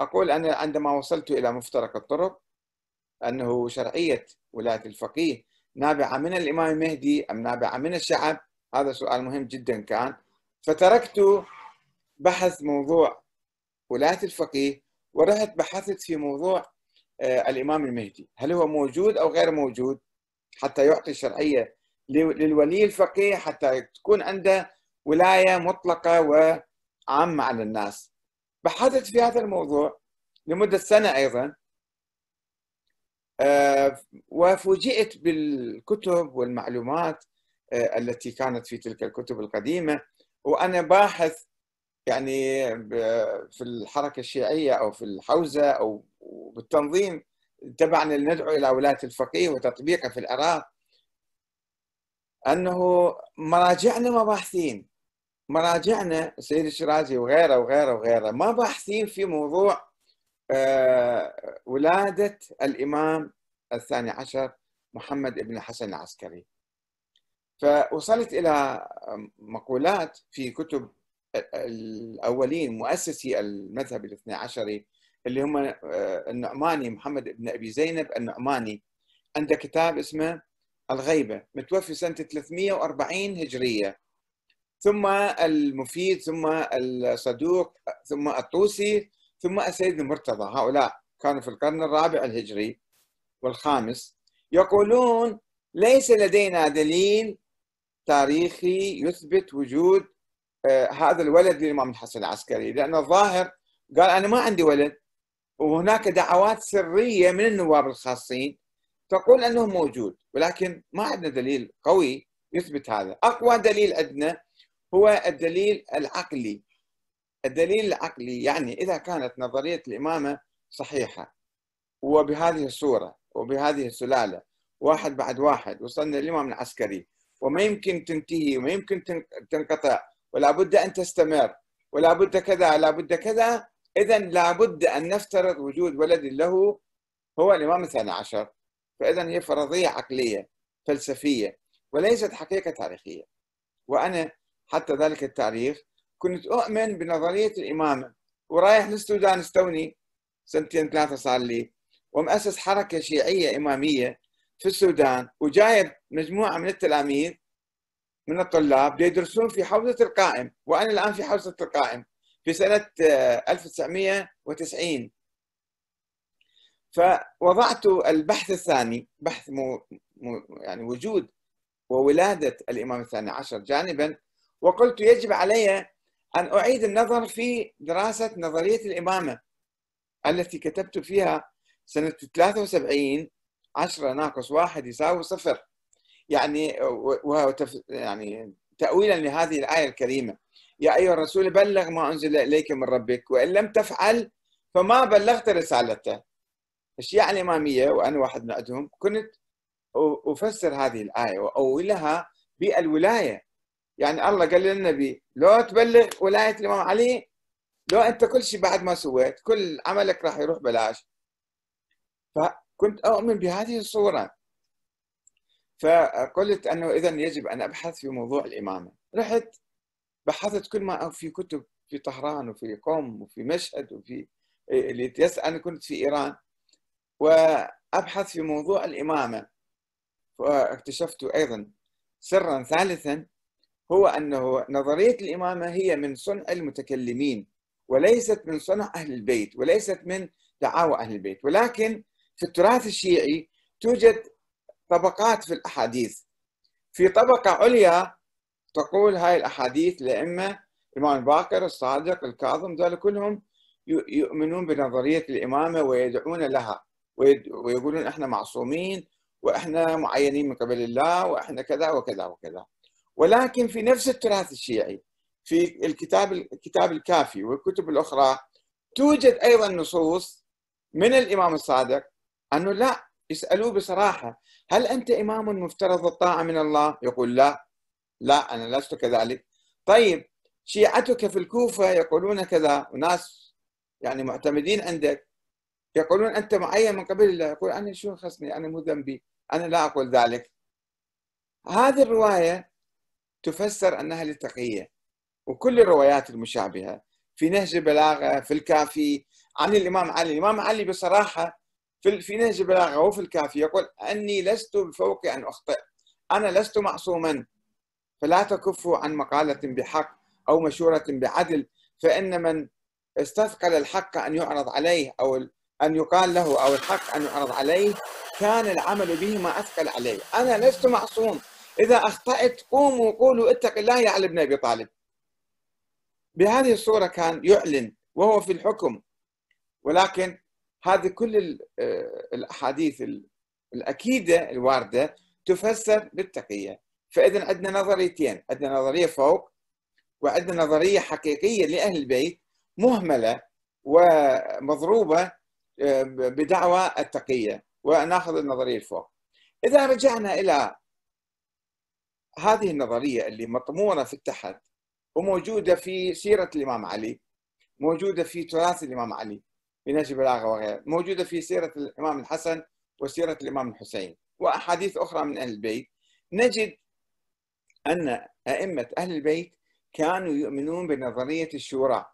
أقول أنا عندما وصلت إلى مفترق الطرق أنه شرعية ولاية الفقيه نابعة من الإمام المهدي أم نابعة من الشعب هذا سؤال مهم جدا كان. فتركت بحث موضوع ولاية الفقيه ورحت بحثت في موضوع آه، الإمام المهدي. هل هو موجود أو غير موجود؟ حتى يعطي شرعية للولي الفقيه حتى تكون عنده ولاية مطلقة وعامة على الناس. بحثت في هذا الموضوع لمدة سنة أيضا آه، وفوجئت بالكتب والمعلومات آه، التي كانت في تلك الكتب القديمة. وأنا باحث يعني في الحركة الشيعية أو في الحوزة أو بالتنظيم تبعنا ندعو إلى ولاية الفقيه وتطبيقه في العراق أنه مراجعنا ما باحثين. مراجعنا السيد الشيرازي وغيره وغيره وغيره ما باحثين في موضوع آه، ولادة الإمام الثاني عشر محمد بن الحسن العسكري. فوصلت إلى مقولات في كتب الأولين مؤسسي المذهب الاثني عشري اللي هم آه، النعماني محمد بن أبي زينب النعماني. عنده كتاب اسمه الغيبة متوفي سنة 340 هجرية. ثم المفيد ثم الصدوق ثم الطوسي ثم السيد المرتضى. هؤلاء كانوا في القرن الرابع الهجري والخامس. يقولون ليس لدينا دليل تاريخي يثبت وجود هذا الولد للإمام الحسن العسكري لأن الظاهر قال أنا ما عندي ولد وهناك دعوات سرية من النواب الخاصين تقول أنه موجود ولكن ما عندنا دليل قوي يثبت هذا. أقوى دليل عندنا هو الدليل العقلي. الدليل العقلي يعني إذا كانت نظرية الإمامة صحيحة وبهذه الصورة وبهذه السلالة واحد بعد واحد وصلنا للإمام العسكري وما يمكن تنتهي وما يمكن تنقطع. ولا بد أن تستمر ولا بد كذا لا بد كذا. إذا لا بد أن نفترض وجود ولد له هو الإمام الثاني عشر. فإذا هي فرضية عقلية فلسفية وليست حقيقة تاريخية. وأنا حتى ذلك التاريخ كنت أؤمن بنظرية الإمامة ورايح للسودان استوني سنتين ثلاثة صار لي. ومؤسس حركة شيعية إمامية في السودان. وجايب مجموعة من التلاميذ من الطلاب يدرسون في حوزة القائم وأنا الآن في حوزة القائم في سنة 1990 فوضعت البحث الثاني بحث مو يعني وجود وولادة الإمام الثاني عشر جانبا وقلت يجب علي أن أعيد النظر في دراسة نظرية الإمامة التي كتبت فيها سنة 73 10 ناقص واحد يساوي صفر. يعني وهو يعني تأويلا لهذه الآية الكريمة. يا أيها الرسول بلغ ما أنزل إليك من ربك وإن لم تفعل فما بلغت رسالته. الشيعة الإمامية وأنا واحد من عندهم. كنت أفسر هذه الآية وأولها بالولاية. يعني الله قال للنبي لو تبلغ ولاية الإمام علي لو أنت كل شيء بعد ما سويت كل عملك راح يروح بلاش فكنت أؤمن بهذه الصورة. فقلت أنه اذا يجب أن أبحث في موضوع الإمامة. رحت بحثت كل ما في كتب في طهران وفي قم وفي مشهد وفي اللي أنا كنت في إيران. وأبحث في موضوع الإمامة. واكتشفت أيضا سرا ثالثا هو أنه نظرية الإمامة هي من صنع المتكلمين وليست من صنع أهل البيت وليست من دعاوى أهل البيت. ولكن في التراث الشيعي توجد طبقات في الأحاديث. في طبقة عليا تقول هاي الأحاديث الائمه الإمام الباقر الصادق الكاظم ذول كلهم يؤمنون بنظرية الإمامة ويدعون لها. ويقولون إحنا معصومين وإحنا معينين من قبل الله وإحنا كذا وكذا وكذا. ولكن في نفس التراث الشيعي في الكتاب الكتاب الكافي والكتب الأخرى توجد أيضا نصوص من الإمام الصادق أنه لا يسألوه بصراحة هل أنت إمام مفترض الطاعة من الله؟ يقول لا. لا أنا لست كذلك. طيب شيعتك في الكوفة يقولون كذا وناس يعني معتمدين عندك يقولون أنت معين من قبل الله يقول أنا شو خصني أنا مو ذنبي. أنا لا أقول ذلك. هذه الرواية تفسر أنها للتقية وكل الروايات المشابهة في نهج البلاغة في الكافي عن الإمام علي. الإمام علي بصراحة في في نهج البلاغة وفي الكافي يقول أني لست بفوق أن أخطئ. أنا لست معصوما. فلا تكفوا عن مقالة بحق أو مشورة بعدل فإن من استثقل الحق أن يعرض عليه أو أن يقال له أو الحق أن يعرض عليه كان العمل به ما أثقل عليه. أنا لست معصوم. إذا أخطأت قوموا قولوا اتق الله يا علي بن أبي طالب. بهذه الصورة كان يعلن وهو في الحكم. ولكن هذه كل آه، الأحاديث الأكيدة الواردة تفسر بالتقيه فاذا عندنا نظريتين. عندنا نظرية فوق وعندنا نظرية حقيقية لأهل البيت مهملة ومضروبة آه، بدعوى التقية. وناخذ النظرية الفوق. إذا رجعنا إلى هذه النظرية اللي مطمونه في التحت وموجودة في سيرة الإمام علي موجودة في تراث الإمام علي. في نهج البلاغه وغيره موجودة في سيرة الإمام الحسن وسيرة الإمام الحسين وأحاديث أخرى من أهل البيت. نجد أن أئمة أهل البيت كانوا يؤمنون بنظرية الشورى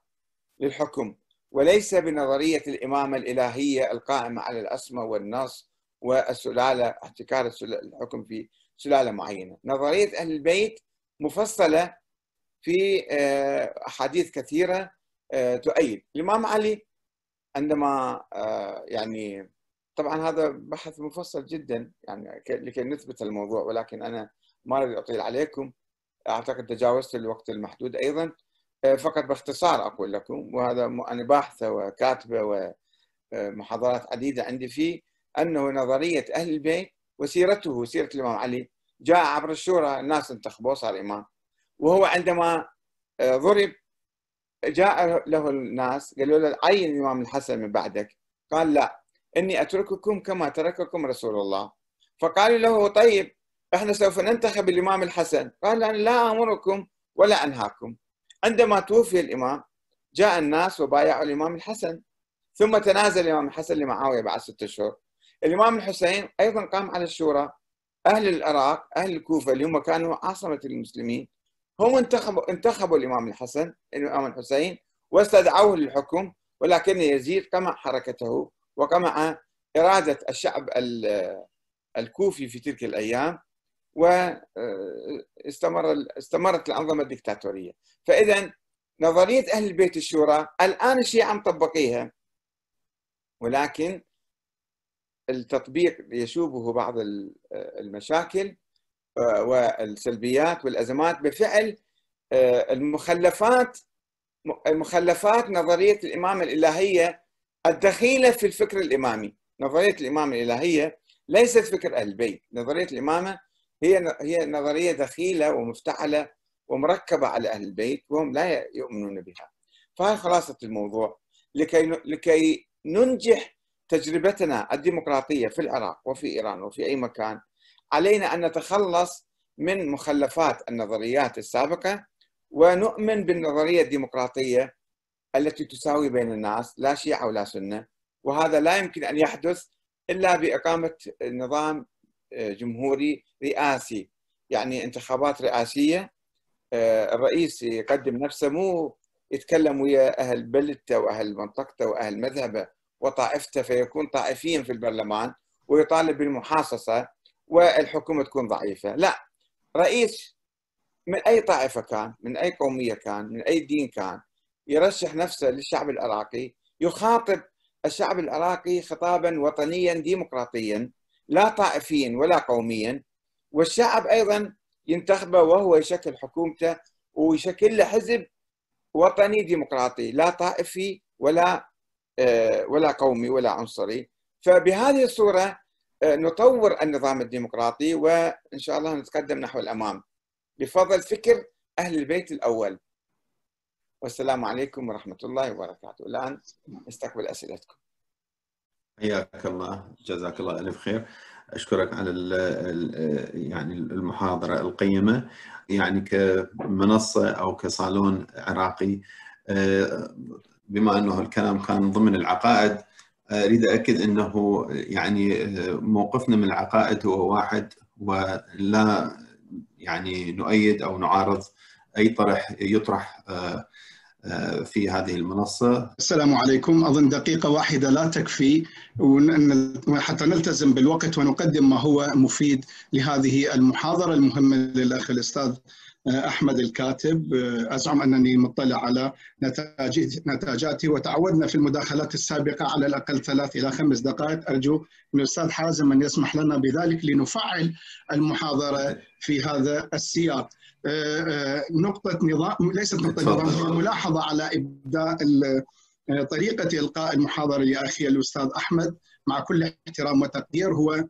للحكم وليس بنظرية الامامه الإلهية القائمه على الأسماء والنص والسلالة احتكار الحكم في سلالة معينة، نظرية أهل البيت مفصلة في آه، أحاديث كثيرة آه، تؤيد، الإمام علي عندما آه، يعني طبعا هذا بحث مفصل جدا يعني لكي نثبت الموضوع ولكن أنا ما أريد أطيل عليكم. أعتقد تجاوزت الوقت المحدود أيضا. فقط باختصار أقول لكم وهذا أنا باحثة وكاتبة ومحاضرات عديدة عندي فيه أنه نظرية أهل البيت وسيرته سيرة الإمام علي جاء عبر الشورى الناس انتخبوه صار إمام. وهو عندما ضرب جاء له الناس قالوا له عين الامام الحسن من بعدك؟ قال لا إني أترككم كما ترككم رسول الله. فقالوا له طيب إحنا سوف ننتخب الإمام الحسن. قال أنا لا أمركم ولا أنهاكم. عندما توفي الإمام جاء الناس وبايعوا الإمام الحسن. ثم تنازل الإمام الحسن لمعاوية بعد ستة اشهر الإمام الحسين أيضا قام على الشورى. أهل العراق أهل الكوفة اللي هم كانوا عاصمة المسلمين هم انتخبوا انتخبوا الإمام الحسن الإمام الحسين واستدعوه للحكم ولكن يزيد قمع حركته وقمع إرادة الشعب الكوفي في تلك الأيام واستمر استمرت الأنظمة الدكتاتورية. فاذا نظرية أهل البيت الشورى الآن الشيعة مطبقيها ولكن التطبيق يشوبه بعض المشاكل والسلبيات والأزمات بفعل آه، المخلفات المخلفات نظرية الإمامة الإلهية الدخيلة في الفكر الإمامي، نظرية الإمامة الإلهية ليست فكر أهل البيت، نظرية الإمامة هي هي نظرية دخيلة ومفتعلة ومركبة على أهل البيت وهم لا يؤمنون بها. فهي خلاصة الموضوع؟ لكي لكي ننجح تجربتنا الديمقراطية في العراق وفي إيران وفي أي مكان علينا أن نتخلص من مخلفات النظريات السابقة ونؤمن بالنظرية الديمقراطية التي تساوي بين الناس لا شيعة ولا سنة. وهذا لا يمكن أن يحدث إلا بإقامة نظام آه، جمهوري رئاسي يعني انتخابات رئاسية آه، الرئيس يقدم نفسه مو يتكلم ويا أهل بلدته وأهل منطقته وأهل مذهبه وطائفته فيكون طائفيا في البرلمان ويطالب بالمحاصصة والحكومة تكون ضعيفة. لا رئيس من أي طائفة كان من أي قومية كان من أي دين كان يرشح نفسه للشعب العراقي يخاطب الشعب العراقي خطابا وطنيا ديمقراطيا لا طائفيا ولا قوميا. والشعب أيضا ينتخبه وهو يشكل حكومته ويشكل له حزب وطني ديمقراطي لا طائفي ولا آه، ولا قومي ولا عنصري. فبهذه الصورة نطور النظام الديمقراطي وإن شاء الله نتقدم نحو الأمام. بفضل فكر أهل البيت الأول. والسلام عليكم ورحمة الله وبركاته. الآن نستقبل أسئلتكم. حياك الله. جزاك الله ألف خير. أشكرك على يعني المحاضرة القيمة. يعني كمنصة أو كصالون عراقي بما أنه الكلام كان ضمن العقائد أريد أكد أنه يعني موقفنا من العقائد هو واحد ولا يعني نؤيد أو نعارض أي طرح يطرح في هذه المنصة. السلام عليكم. أظن دقيقة واحدة لا تكفي حتى نلتزم بالوقت ونقدم ما هو مفيد لهذه المحاضرة المهمة للأخ الأستاذ أحمد الكاتب أزعم أنني مطلع على نتاجاته وتعودنا في المداخلات السابقة على الأقل ثلاث إلى خمس دقائق. أرجو من الأستاذ حازم أن يسمح لنا بذلك لنفعل المحاضرة في هذا السياق. آه، آه، نقطة نظام ليست نقطة نظام هي ملاحظة على إبداء آه، طريقة إلقاء المحاضرة لأخي الأستاذ أحمد. مع كل احترام وتقدير هو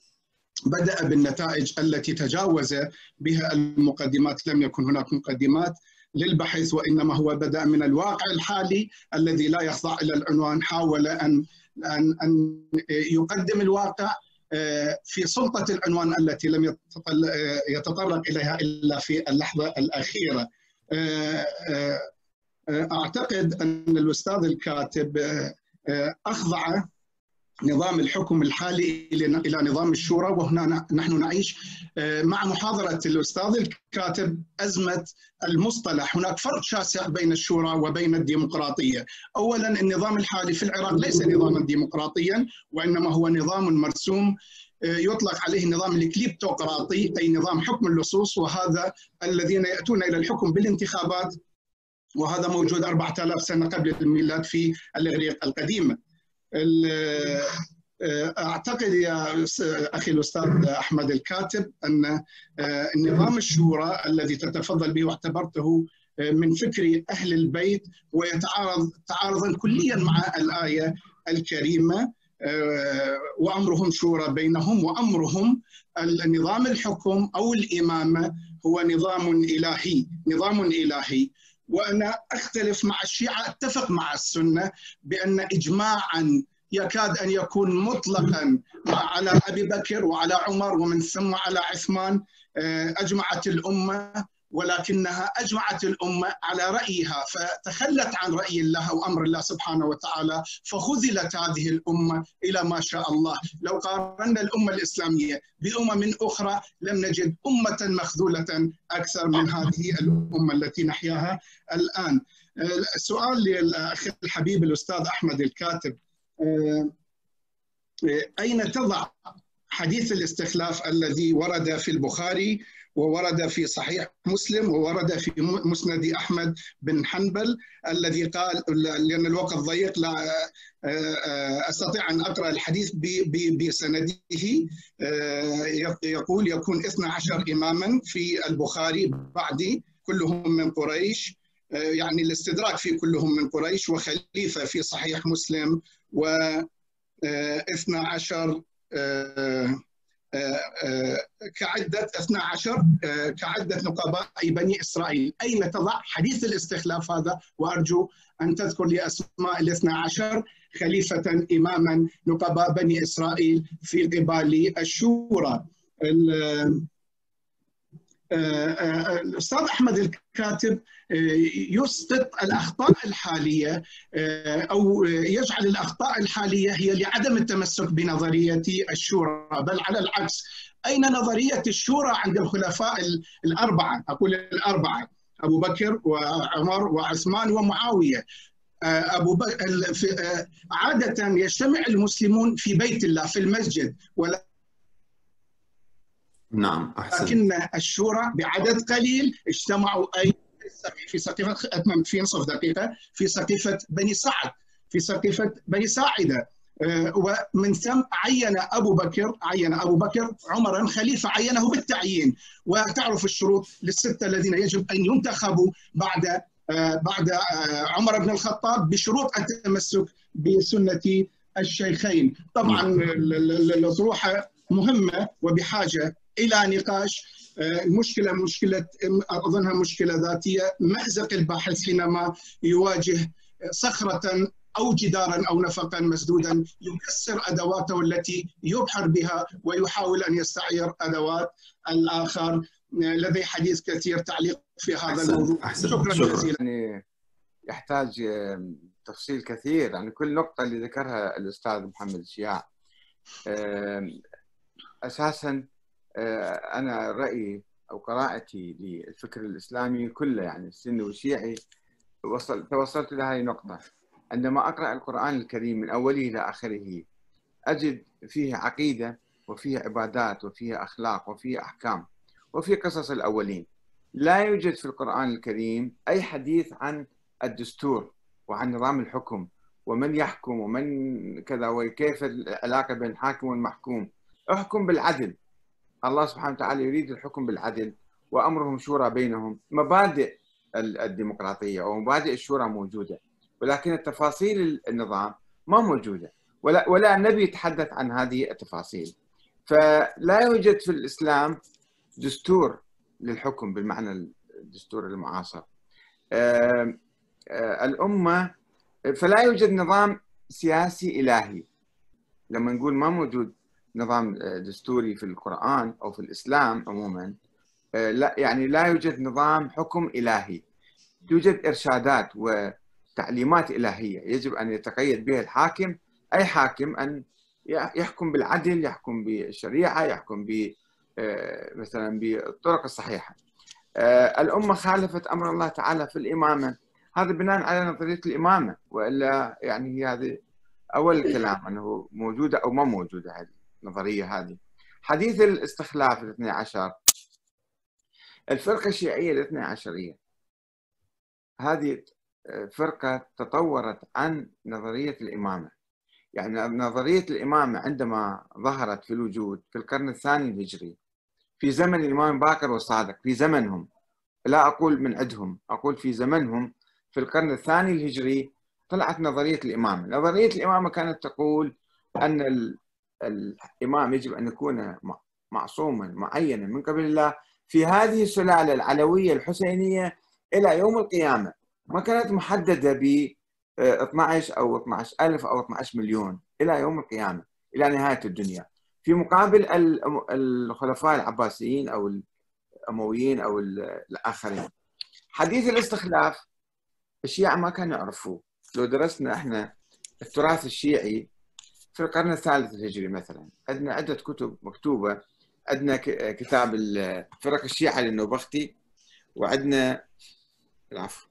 بدأ بالنتائج التي تجاوز بها المقدمات لم يكن هناك مقدمات للبحث وإنما هو بدأ من الواقع الحالي الذي لا يخضع إلى العنوان. حاول أن أن أن يقدم الواقع في سلطة العنوان التي لم يتطرق إليها إلا في اللحظة الأخيرة. أعتقد أن الأستاذ الكاتب أخضع نظام الحكم الحالي إلى نظام الشورى وهنا نحن نعيش آه، مع محاضرة الأستاذ الكاتب أزمة المصطلح، هناك فرق شاسع بين الشورى وبين الديمقراطية. اولا النظام الحالي في العراق ليس نظاما ديمقراطيا وإنما هو نظام مرسوم آه، يطلق عليه نظام الكليبتوقراطي أي نظام حكم اللصوص وهذا الذين يأتون إلى الحكم بالانتخابات وهذا موجود 4000 سنة قبل الميلاد في الاغريق القديمه. أعتقد يا أخي الأستاذ أحمد الكاتب أن آه، النظام الشورى الذي تتفضل به واعتبرته آه، من فكر أهل البيت ويتعارض تعارضا كليا مع الآية الكريمة آه، وأمرهم شورى بينهم وأمرهم النظام الحكم أو الإمامة هو نظام إلهي نظام إلهي. وأنا أختلف مع الشيعة أتفق مع السنة بأن اجماعا يكاد أن يكون مطلقا على أبي بكر وعلى عمر ومن ثم على عثمان آه، أجمعت الأمة. ولكنها أجمعت الأمة على رأيها فتخلت عن رأي الله أو أمر الله سبحانه وتعالى فخذلت هذه الأمة إلى ما شاء الله، لو قارنا الأمة الإسلامية بأمم أخرى لم نجد أمة مخذولة أكثر من هذه الأمة التي نحياها الآن. السؤال للأخ الحبيب الأستاذ أحمد الكاتب أين تضع حديث الاستخلاف الذي ورد في البخاري وورد في صحيح مسلم وورد في مسند أحمد بن حنبل الذي قال لأن الوقت ضيق لا آه، آه، أستطيع أن أقرأ الحديث بسنده. آه، يقول يكون 12 إماما في البخاري بعدي كلهم من قريش. يعني الاستدراك في كلهم من قريش وخليفة في صحيح مسلم و 12 كعدة 12 كعدة نقباء بني إسرائيل. أين تضع حديث الاستخلاف هذا؟ وأرجو أن تذكر لي أسماء ال 12 خليفة إماما نقباء بني إسرائيل في قبال الشورى. الأستاذ أحمد الكاتب يسقط الأخطاء الحالية أو يجعل الأخطاء الحالية هي لعدم التمسك بنظرية الشورى بل على العكس. أين نظرية الشورى عند الخلفاء الأربعة؟ أقول الأربعة أبو بكر وعمر وعثمان ومعاوية. أبو بكر عادة يجتمع المسلمون في بيت الله في المسجد ولا نعم أحسن. لكن الشورى بعدد قليل اجتمعوا أي في سقيفة في نصف دقيقة في سقيفة بني سعد في سقيفة بني ساعدة. ومن ثم عين أبو بكر عين أبو بكر عمرا خليفة عينه بالتعيين. وتعرف الشروط للستة الذين يجب أن ينتخبوا بعد بعد عمر بن الخطاب بشروط التمسك بسنة الشيخين. طبعا الاطروحه مهمة وبحاجة إلى نقاش المشكلة مشكلة أظنها مشكلة ذاتية مأزق الباحث حينما يواجه صخرة أو جدارا أو نفقا مسدودا يكسر أدواته التي يبحر بها ويحاول أن يستعير أدوات الآخر لدي حديث كثير تعليق في هذا أحسن. الموضوع أحسن. شكرا شكراً. جزيلا يعني يحتاج تفصيل كثير يعني كل نقطة اللي ذكرها الأستاذ محمد الشياع أساسا أنا رأيي أو قراءتي للفكر الإسلامي كله يعني السني والشيعي وصل توصلت إلى هذه النقطة. عندما أقرأ القرآن الكريم من أوله إلى آخره أجد فيه عقيدة وفيه عبادات وفيه أخلاق وفيه أحكام وفيه قصص الأولين. لا يوجد في القرآن الكريم أي حديث عن الدستور وعن نظام الحكم ومن يحكم ومن كذا وكيف العلاقة بين الحاكم والمحكوم. أحكم بالعدل. الله سبحانه وتعالى يريد الحكم بالعدل وأمرهم شورى بينهم. مبادئ الديمقراطية أو مبادئ الشورى موجودة ولكن التفاصيل النظام ما موجودة ولا, ولا النبي يتحدث عن هذه التفاصيل. فلا يوجد في الإسلام دستور للحكم بالمعنى الدستور المعاصر. الأمة فلا يوجد نظام سياسي إلهي. لما نقول ما موجود نظام دستوري في القرآن أو في الإسلام عموما لا يعني لا يوجد نظام حكم إلهي. توجد إرشادات وتعليمات إلهية. يجب أن يتقيد بها الحاكم. أي حاكم أن يحكم بالعدل يحكم بالشريعة يحكم ب مثلا بالطرق الصحيحة. الأمة خالفت أمر الله تعالى في الإمامة. هذا بناء على نظرية الإمامة وإلا يعني هي هذه أول الكلام أنه موجودة أو ما موجودة. هذه النظرية هذه. حديث الاستخلاف الاثني عشر. الفرقة الشيعية الاثني عشرية. هذه فرقة تطورت عن نظرية الإمامة. يعني نظرية الإمامة عندما ظهرت في الوجود في القرن الثاني الهجري في زمن الإمام باكر والصادق في زمنهم. لا أقول من عندهم أقول في زمنهم في القرن الثاني الهجري طلعت نظرية الإمامة. نظرية الإمامة كانت تقول أن الإمام يجب أن يكون معصوما معينا من قبل الله في هذه السلالة العلوية الحسينية إلى يوم القيامة. ما كانت محددة ب 12 أو 12 ألف أو 12 مليون إلى يوم القيامة إلى نهاية الدنيا. في مقابل الخلفاء العباسيين أو الأمويين أو الآخرين. حديث الاستخلاف الشيعة ما كانوا يعرفوه. لو درسنا إحنا التراث الشيعي في القرن الثالث الهجري مثلا. عندنا عدة كتب مكتوبة. عندنا كتاب فرق الشيعة للنوبختي. وعندنا العفو.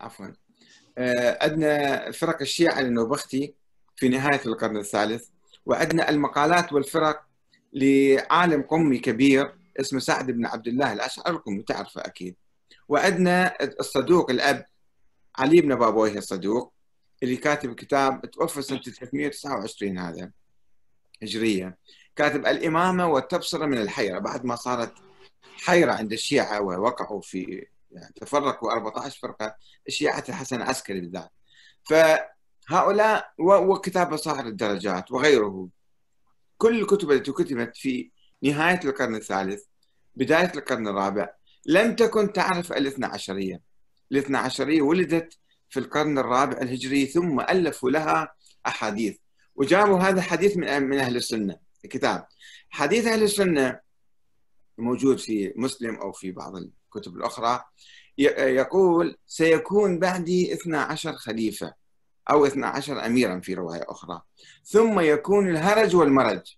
عفوا. عندنا فرق الشيعة للنوبختي في نهاية القرن الثالث. وعندنا المقالات والفرق لعالم قمي كبير اسمه سعد بن عبد الله الأشعر لكم تعرفه أكيد. وعندنا الصدوق الأب علي بن بابويه الصدوق اللي كاتب كتاب توفى سنة 329 هذا هجرية. كاتب الإمامة والتبصرة من الحيرة بعد ما صارت حيرة عند الشيعة ووقعوا في يعني تفرقوا 14 فرقة الشيعة الحسن العسكري بالذات. فهؤلاء وكتاب صاحب الدرجات وغيره. كل الكتب التي كتبت في نهاية القرن الثالث بداية القرن الرابع لم تكن تعرف الاثنى عشرية. الاثنى عشرية ولدت في القرن الرابع الهجري ثم ألفوا لها أحاديث. وجابوا هذا الحديث من من أهل السنة كتاب حديث أهل السنة موجود في مسلم أو في بعض الكتب الأخرى. يقول سيكون بعدي 12 خليفة أو 12 أميرا في رواية أخرى. ثم يكون الهرج والمرج.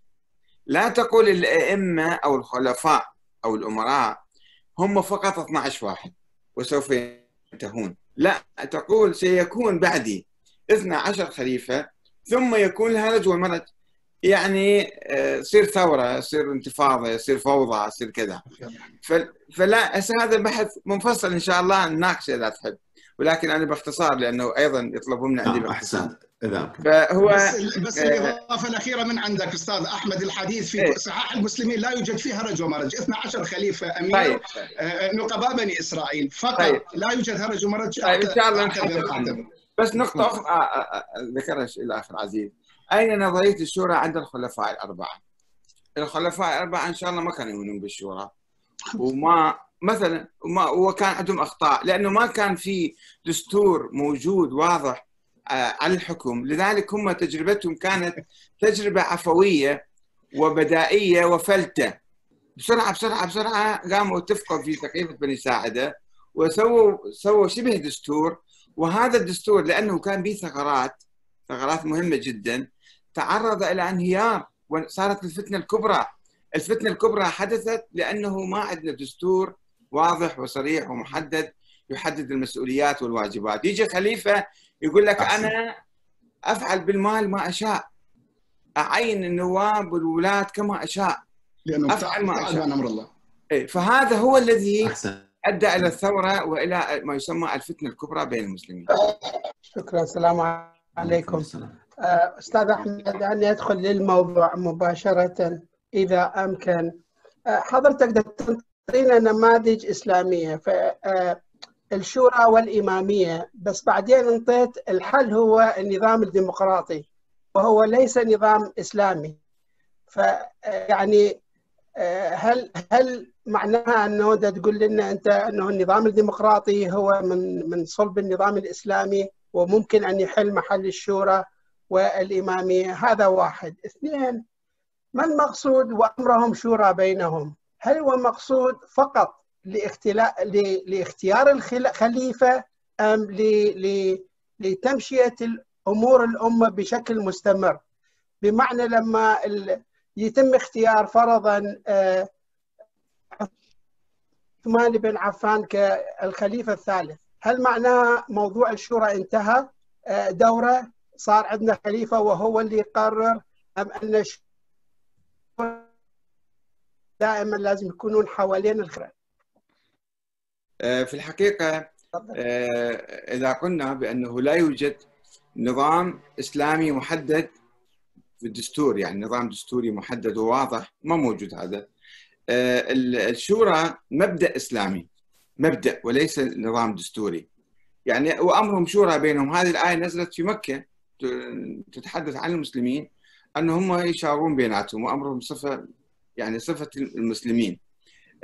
لا تقول الأئمة أو الخلفاء أو الأمراء هم فقط 12 واحد وسوف ينتهون لا تقول سيكون بعدي 12 خليفة ثم يكون الهرج والمرج يعني يصير آه، ثورة يصير انتفاضة يصير فوضى يصير كذا. فلا هذا البحث منفصل إن شاء الله نناقشه إذا تحب. ولكن أنا باختصار لأنه أيضا يطلبون من عندي نعم أحسن فهو بس, بس آه الإضافة الأخيرة من عندك أستاذ أحمد الحديث في صحاح المسلمين لا يوجد فيه هرج ومرج 12 خليفة أمير طيب. آه نقباء بني إسرائيل. فقط طيب. لا يوجد هرج ومرج طيب إن شاء الله بس نقطة أخرى آه، آه، ذكرها الأخ العزيز أين نظرية الشورى عند الخلفاء الأربعة؟ الخلفاء الأربعة إن شاء الله ما كانوا يؤمنون بالشورى. وما مثلا وما وكان عندهم أخطاء. لأنه ما كان في دستور موجود واضح آه، على الحكم. لذلك هم تجربتهم كانت تجربة عفوية وبدائية وفلتة. بسرعة بسرعة بسرعة قاموا اتفقوا في سقيفة بني ساعدة وسووا سووا شبه دستور. وهذا الدستور لأنه كان به ثغرات ثغرات مهمة جدا تعرض إلى انهيار وصارت الفتنة الكبرى. الفتنة الكبرى حدثت لأنه ما عندنا دستور واضح وصريح ومحدد يحدد المسؤوليات والواجبات. يجي خليفة يقول لك أحسن. أنا أفعل بالمال ما أشاء. أعين النواب والولاة كما أشاء. لأنه أفعل ما أشاء. أمر الله. إيه فهذا هو الذي أحسن. أدى إلى الثورة وإلى ما يسمى الفتنة الكبرى بين المسلمين. شكرا. السلام عليكم. آه، أستاذ أحمد دعني أدخل للموضوع مباشرة إذا أمكن. آه، حضرتك تعطينا نماذج إسلامية. فالشورى آه، والإمامية بس بعدين انطيت الحل هو النظام الديمقراطي وهو ليس نظام إسلامي. فيعني هل هل معناها أنه تقول لنا أنت أنه النظام الديمقراطي هو من من صلب النظام الإسلامي وممكن أن يحل محل الشورى والإمامية؟ هذا واحد. اثنين ما المقصود وأمرهم شورى بينهم؟ هل هو مقصود فقط لاختيار الخليفة أم لتمشية الأمور الأمة بشكل مستمر. بمعنى لما يتم اختيار فرضا آه، عثمان بن عفان كالخليفة الثالث. هل معناها موضوع الشورى انتهى؟ آه، دورة؟ صار عندنا خليفة وهو اللي يقرر؟ أم أن دائما لازم يكونون حوالين الخير آه، في الحقيقة آه، إذا قلنا بأنه لا يوجد نظام إسلامي محدد في الدستور يعني نظام دستوري محدد وواضح ما موجود هذا. آه، الشورى مبدأ إسلامي مبدأ وليس نظام دستوري. يعني وأمرهم شورى بينهم. هذه الآية نزلت في مكة تتحدث عن المسلمين ان هم يشاورون بيناتهم وأمرهم صفة يعني صفة المسلمين.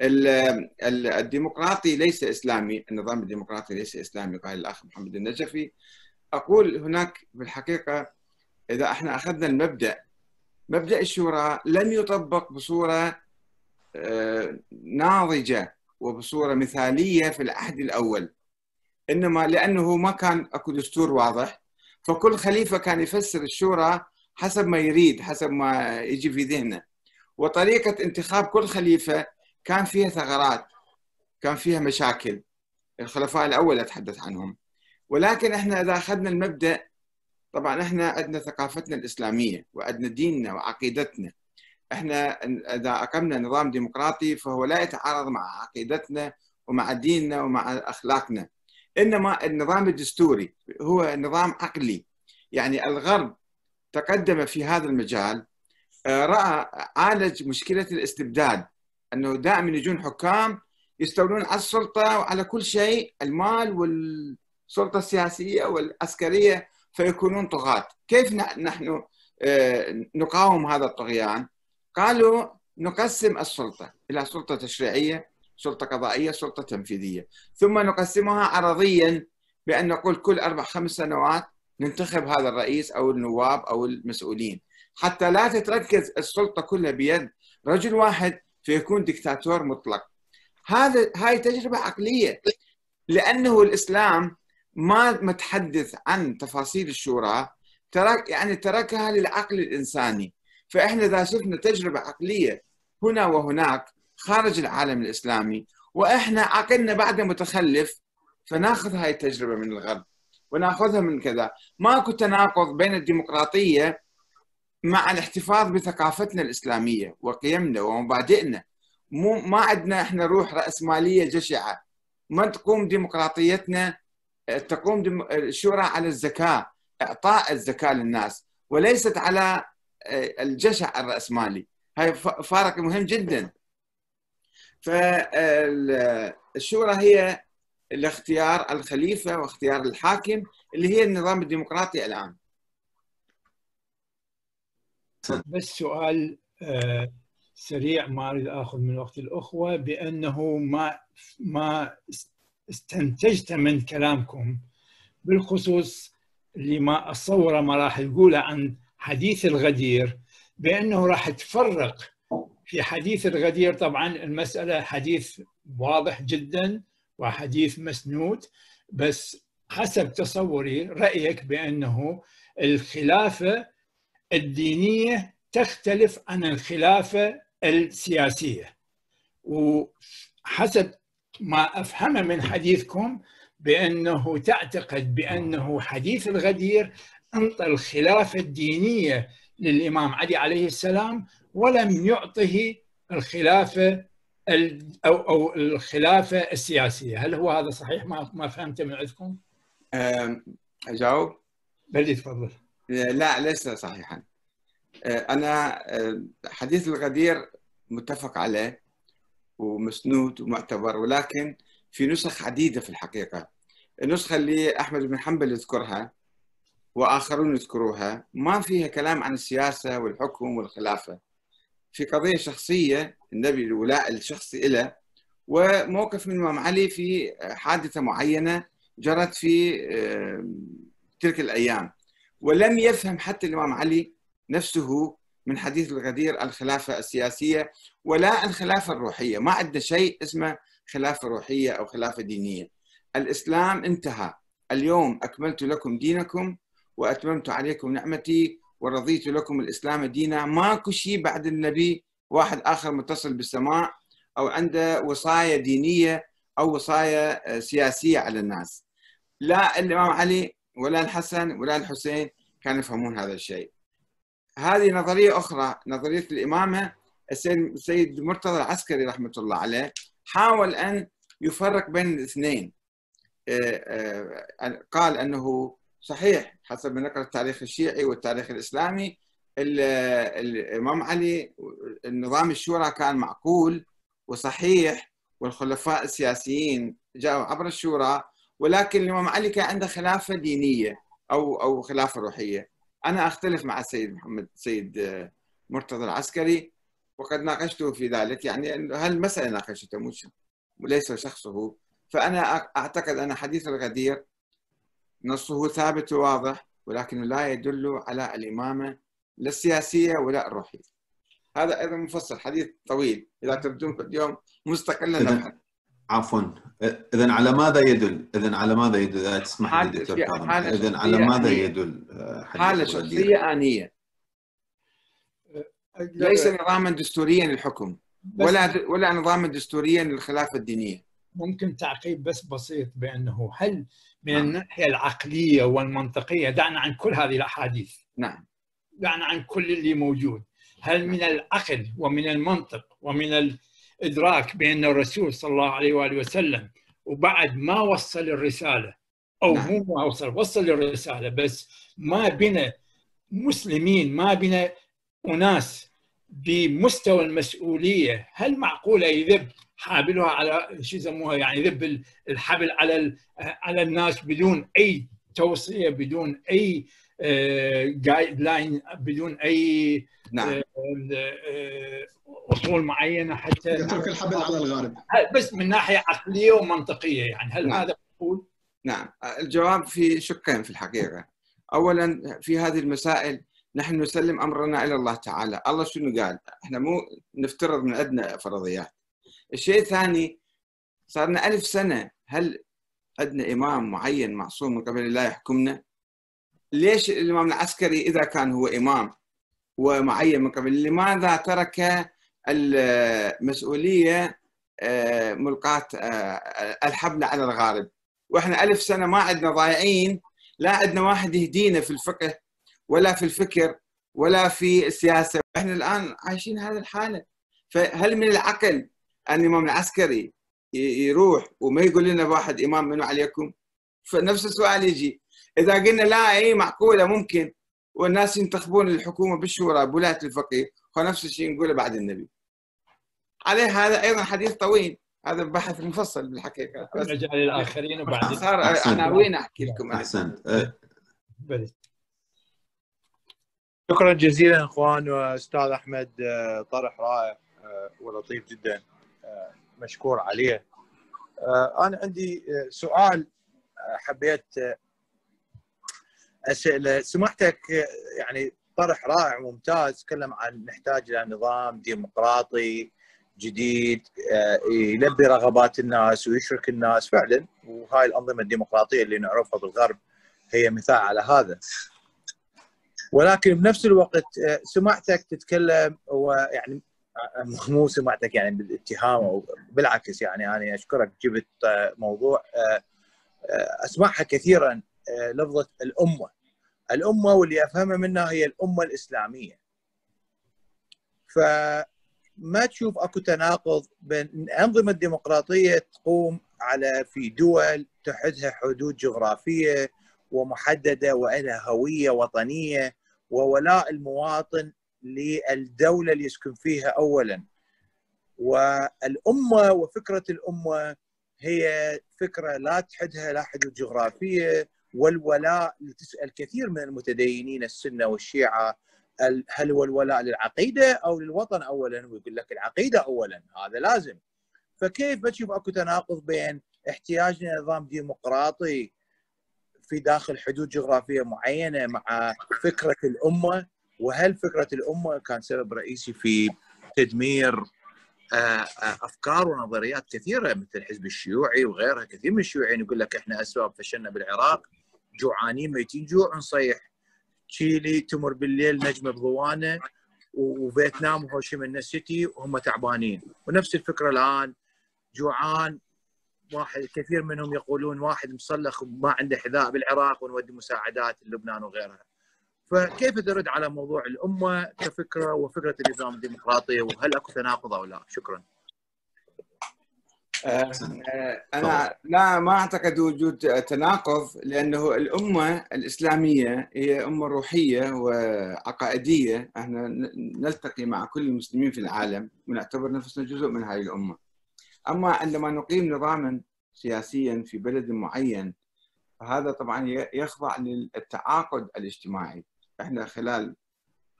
الديمقراطي ليس إسلامي النظام الديمقراطي ليس إسلامي قال الأخ محمد النجفي. أقول هناك بالحقيقة إذا إحنا أخذنا المبدأ مبدأ الشورى لم يطبق بصورة آه، ناضجة وبصورة مثالية في العهد الأول. إنما لأنه ما كان أكو دستور واضح فكل خليفة كان يفسر الشورى حسب ما يريد حسب ما يجي في ذهنه. وطريقة انتخاب كل خليفة كان فيها ثغرات كان فيها مشاكل. الخلفاء الأول أتحدث عنهم. ولكن إحنا إذا أخذنا المبدأ طبعا إحنا عندنا ثقافتنا الإسلامية وعندنا ديننا وعقيدتنا. إحنا إذا أقمنا نظام ديمقراطي فهو لا يتعارض مع عقيدتنا ومع ديننا ومع أخلاقنا. إنما النظام الدستوري هو نظام عقلي. يعني الغرب تقدم في هذا المجال آه، رأى عالج مشكلة الاستبداد. إنه دائما يجون حكام يستولون على السلطة وعلى كل شيء المال والسلطة السياسية والعسكرية فيكونون طغاة. كيف نحن آه، نقاوم هذا الطغيان؟ قالوا نقسم السلطة إلى سلطة تشريعية سلطة قضائية سلطة تنفيذية. ثم نقسمها عرضيا بأن نقول كل أربع خمس سنوات ننتخب هذا الرئيس أو النواب أو المسؤولين. حتى لا تتركز السلطة كلها بيد رجل واحد. فيكون دكتاتور مطلق. هذا هاي تجربة عقلية لأنه الإسلام ما متحدث عن تفاصيل الشورى ترك يعني تركها للعقل الإنساني. فإحنا إذا شفنا تجربة عقلية هنا وهناك خارج العالم الإسلامي وإحنا عقلنا بعد متخلف فناخذ هاي التجربة من الغرب وناخذها من كذا. ماكو تناقض بين الديمقراطية مع الاحتفاظ بثقافتنا الإسلامية وقيمنا ومبادئنا. مو ما عندنا إحنا روح راسماليه جشعة. ما تقوم ديمقراطيتنا تقوم الشورى على الزكاة إعطاء الزكاة للناس وليست على الجشع الرأسمالي. هاي فارق مهم جدا. فالشورى هي الاختيار الخليفة واختيار الحاكم اللي هي النظام الديمقراطي الان بس سؤال سريع ما أريد آخذ من وقت الأخوة بأنه ما ما استنتجت من كلامكم بالخصوص اللي ما اتصوره ما راح تقوله عن حديث الغدير بأنه راح تفرق في حديث الغدير. طبعا المسألة حديث واضح جدا وحديث مسنود بس حسب تصوري رأيك بأنه الخلافة الدينية تختلف عن الخلافة السياسية وحسب ما افهمه من حديثكم بأنه تعتقد بأنه حديث الغدير أنطى الخلافة الدينية للإمام علي عليه السلام ولم يعطه الخلافة أو أو الخلافة السياسية، هل هو هذا صحيح؟ ما ما فهمت من عندكم؟ أجاوب؟ بلي تفضل. لا ليس صحيحا. أنا حديث الغدير متفق عليه ومسنود ومعتبر ولكن في نسخ عديدة في الحقيقة. النسخة اللي أحمد بن حنبل يذكرها وآخرون يذكروها ما فيها كلام عن السياسة والحكم والخلافة. في قضية شخصية النبي الولاء الشخصي له وموقف من الإمام علي في حادثة معينة جرت في تلك الأيام ولم يفهم حتى الإمام علي نفسه من حديث الغدير الخلافة السياسية ولا الخلافة الروحية، ما عندنا شيء اسمه خلافة روحية أو خلافة دينية. الإسلام انتهى، اليوم أكملت لكم دينكم وأتممت عليكم نعمتي ورضيت لكم الإسلام دينا، ماكو شيء بعد النبي واحد آخر متصل بالسماء أو عنده وصايه دينية أو وصايه سياسية على الناس. لا الإمام علي ولا الحسن ولا الحسين كانوا يفهمون هذا الشيء. هذه نظرية أخرى نظرية الإمامة السيد السيد مرتضى العسكري رحمة الله عليه حاول أن يفرق بين الاثنين قال أنه صحيح حسب ما نقرأ التاريخ الشيعي والتاريخ الإسلامي الإمام علي النظام الشورى كان معقول وصحيح والخلفاء السياسيين جاءوا عبر الشورى ولكن الإمام علي كان عنده خلافة دينية أو أو خلافة روحية. أنا أختلف مع السيد محمد السيد مرتضى العسكري وقد ناقشته في ذلك. يعني هالمساله ناقشته مش وليس شخصه. فأنا أعتقد أن حديث الغدير نصه ثابت وواضح ولكنه لا يدل على الإمامة لا السياسية ولا الروحية. هذا أيضا مفصل حديث طويل. إذا تردون اليوم مستقلا نبحث. عفوا. اذا على ماذا يدل؟ اذا على ماذا يدل؟ اذا تسمح لي دكتور كاظم اذا على ماذا يدل حالة شخصية آنية. ليس نظاما دستوريا للحكم ولا ولا نظاما دستوريا للخلافة الدينية. ممكن تعقيب بس بسيط بأنه هل من نعم. الناحية العقلية والمنطقية دعنا عن كل هذه الأحاديث. نعم. دعنا عن كل اللي موجود. هل من العقل ومن المنطق ومن الادراك بأن الرسول صلى الله عليه وآله وسلم وبعد ما وصل الرسالة أو نعم. مو ما وصل وصل الرسالة بس ما بنا مسلمين ما بنا أناس بمستوى المسؤولية هل معقولة يذب حابلها على شو يسموها يعني يذب الحبل على على الناس بدون أي توصية بدون أي جايد لاين بدون أي نعم. أصول معينة حتى يترك الحبل على الغارب بس من ناحية عقلية ومنطقية يعني هل نعم. هذا مقبول؟ نعم الجواب في شقين في الحقيقة اولا في هذه المسائل نحن نسلم أمرنا إلى الله تعالى، الله شنو قال؟ إحنا مو نفترض من عندنا فرضيات. الشيء الثاني صار لنا ألف سنة هل عندنا إمام معين معصوم من قبل الله يحكمنا؟ ليش الإمام العسكري إذا كان هو إمام ومعين من قبل. لماذا ترك المسؤولية آه، ملقاة آه، الحبل على الغارب؟ وإحنا ألف سنة ما عندنا ضايعين لا عندنا واحد يهدينا في الفقه ولا في الفكر ولا في السياسة. إحنا الآن عايشين هذه الحالة. فهل من العقل أن الإمام العسكري يروح وما يقول لنا واحد إمام منو عليكم؟ فنفس السؤال يجي. إذا قلنا لا أي معقولة ممكن. والناس ينتخبون الحكومة بالشورى بولاية الفقيه ونفس الشيء نقوله بعد النبي. عليه هذا أيضا حديث طويل هذا بحث مفصل بالحقيقة. نرجع للآخرين وبعدين صار عناوين أحكي لكم؟ أحسنت. شكرا جزيلا إخوان وأستاذ أحمد آه، طرح رائع آه، ولطيف جدا آه، مشكور عليه. أنا عندي سؤال حبيت اساله سمحتك يعني طرح رائع وممتاز تكلم عن نحتاج إلى نظام ديمقراطي جديد يلبي رغبات الناس ويشرك الناس فعلا. وهاي الأنظمة الديمقراطية اللي نعرفها بالغرب هي مثال على هذا. ولكن بنفس الوقت آه، سمعتك تتكلم ويعني آه، مو سمعتك يعني بالاتهام أو بالعكس يعني أنا أشكرك جبت آه، موضوع أسمعها كثيرا لفظة الأمة. الأمة واللي أفهمها منها هي الأمة الإسلامية. فما تشوف أكو تناقض بين الانظمه الديمقراطيه تقوم على في دول تحدها حدود جغرافية ومحددة وإلها هوية وطنية وولاء المواطن للدولة اللي يسكن فيها اولا. والأمة وفكرة الأمة هي فكرة لا تحدها لا حدود جغرافية والولاء تسال كثير من المتدينين السنة والشيعة هل هو الولاء للعقيدة أو للوطن اولا؟ ويقول لك العقيدة اولا هذا لازم. فكيف بتشوف أكو تناقض بين احتياجنا لنظام ديمقراطي في داخل حدود جغرافية معينة مع فكرة الأمة؟ وهل فكرة الأمة كان سبب رئيسي في تدمير أفكار ونظريات كثيرة مثل الحزب الشيوعي وغيرها. كثير من الشيوعيين يقول لك إحنا أسباب فشلنا بالعراق. جوعانين ميتين جوع نصيح. تشيلي تمر بالليل نجمة بضوانه وفيتنام وهوشيمين سيتي وهم تعبانين. ونفس الفكرة الآن. جوعان واحد كثير منهم يقولون واحد مصلخ ما عنده حذاء بالعراق ونودي مساعدات لبنان وغيرها. فكيف ترد على موضوع الأمة كفكرة وفكرة النظام الديمقراطي وهل أكو تناقض أو لا؟ شكرا. آه، أنا لا ما أعتقد وجود تناقض لأنه الأمة الإسلامية هي أمة روحية وعقائدية إحنا نلتقي مع كل المسلمين في العالم ونعتبر نفسنا جزء من هذه الأمة. أما عندما نقيم نظاما سياسيا في بلد معين فهذا طبعا يخضع للتعاقد الاجتماعي إحنا خلال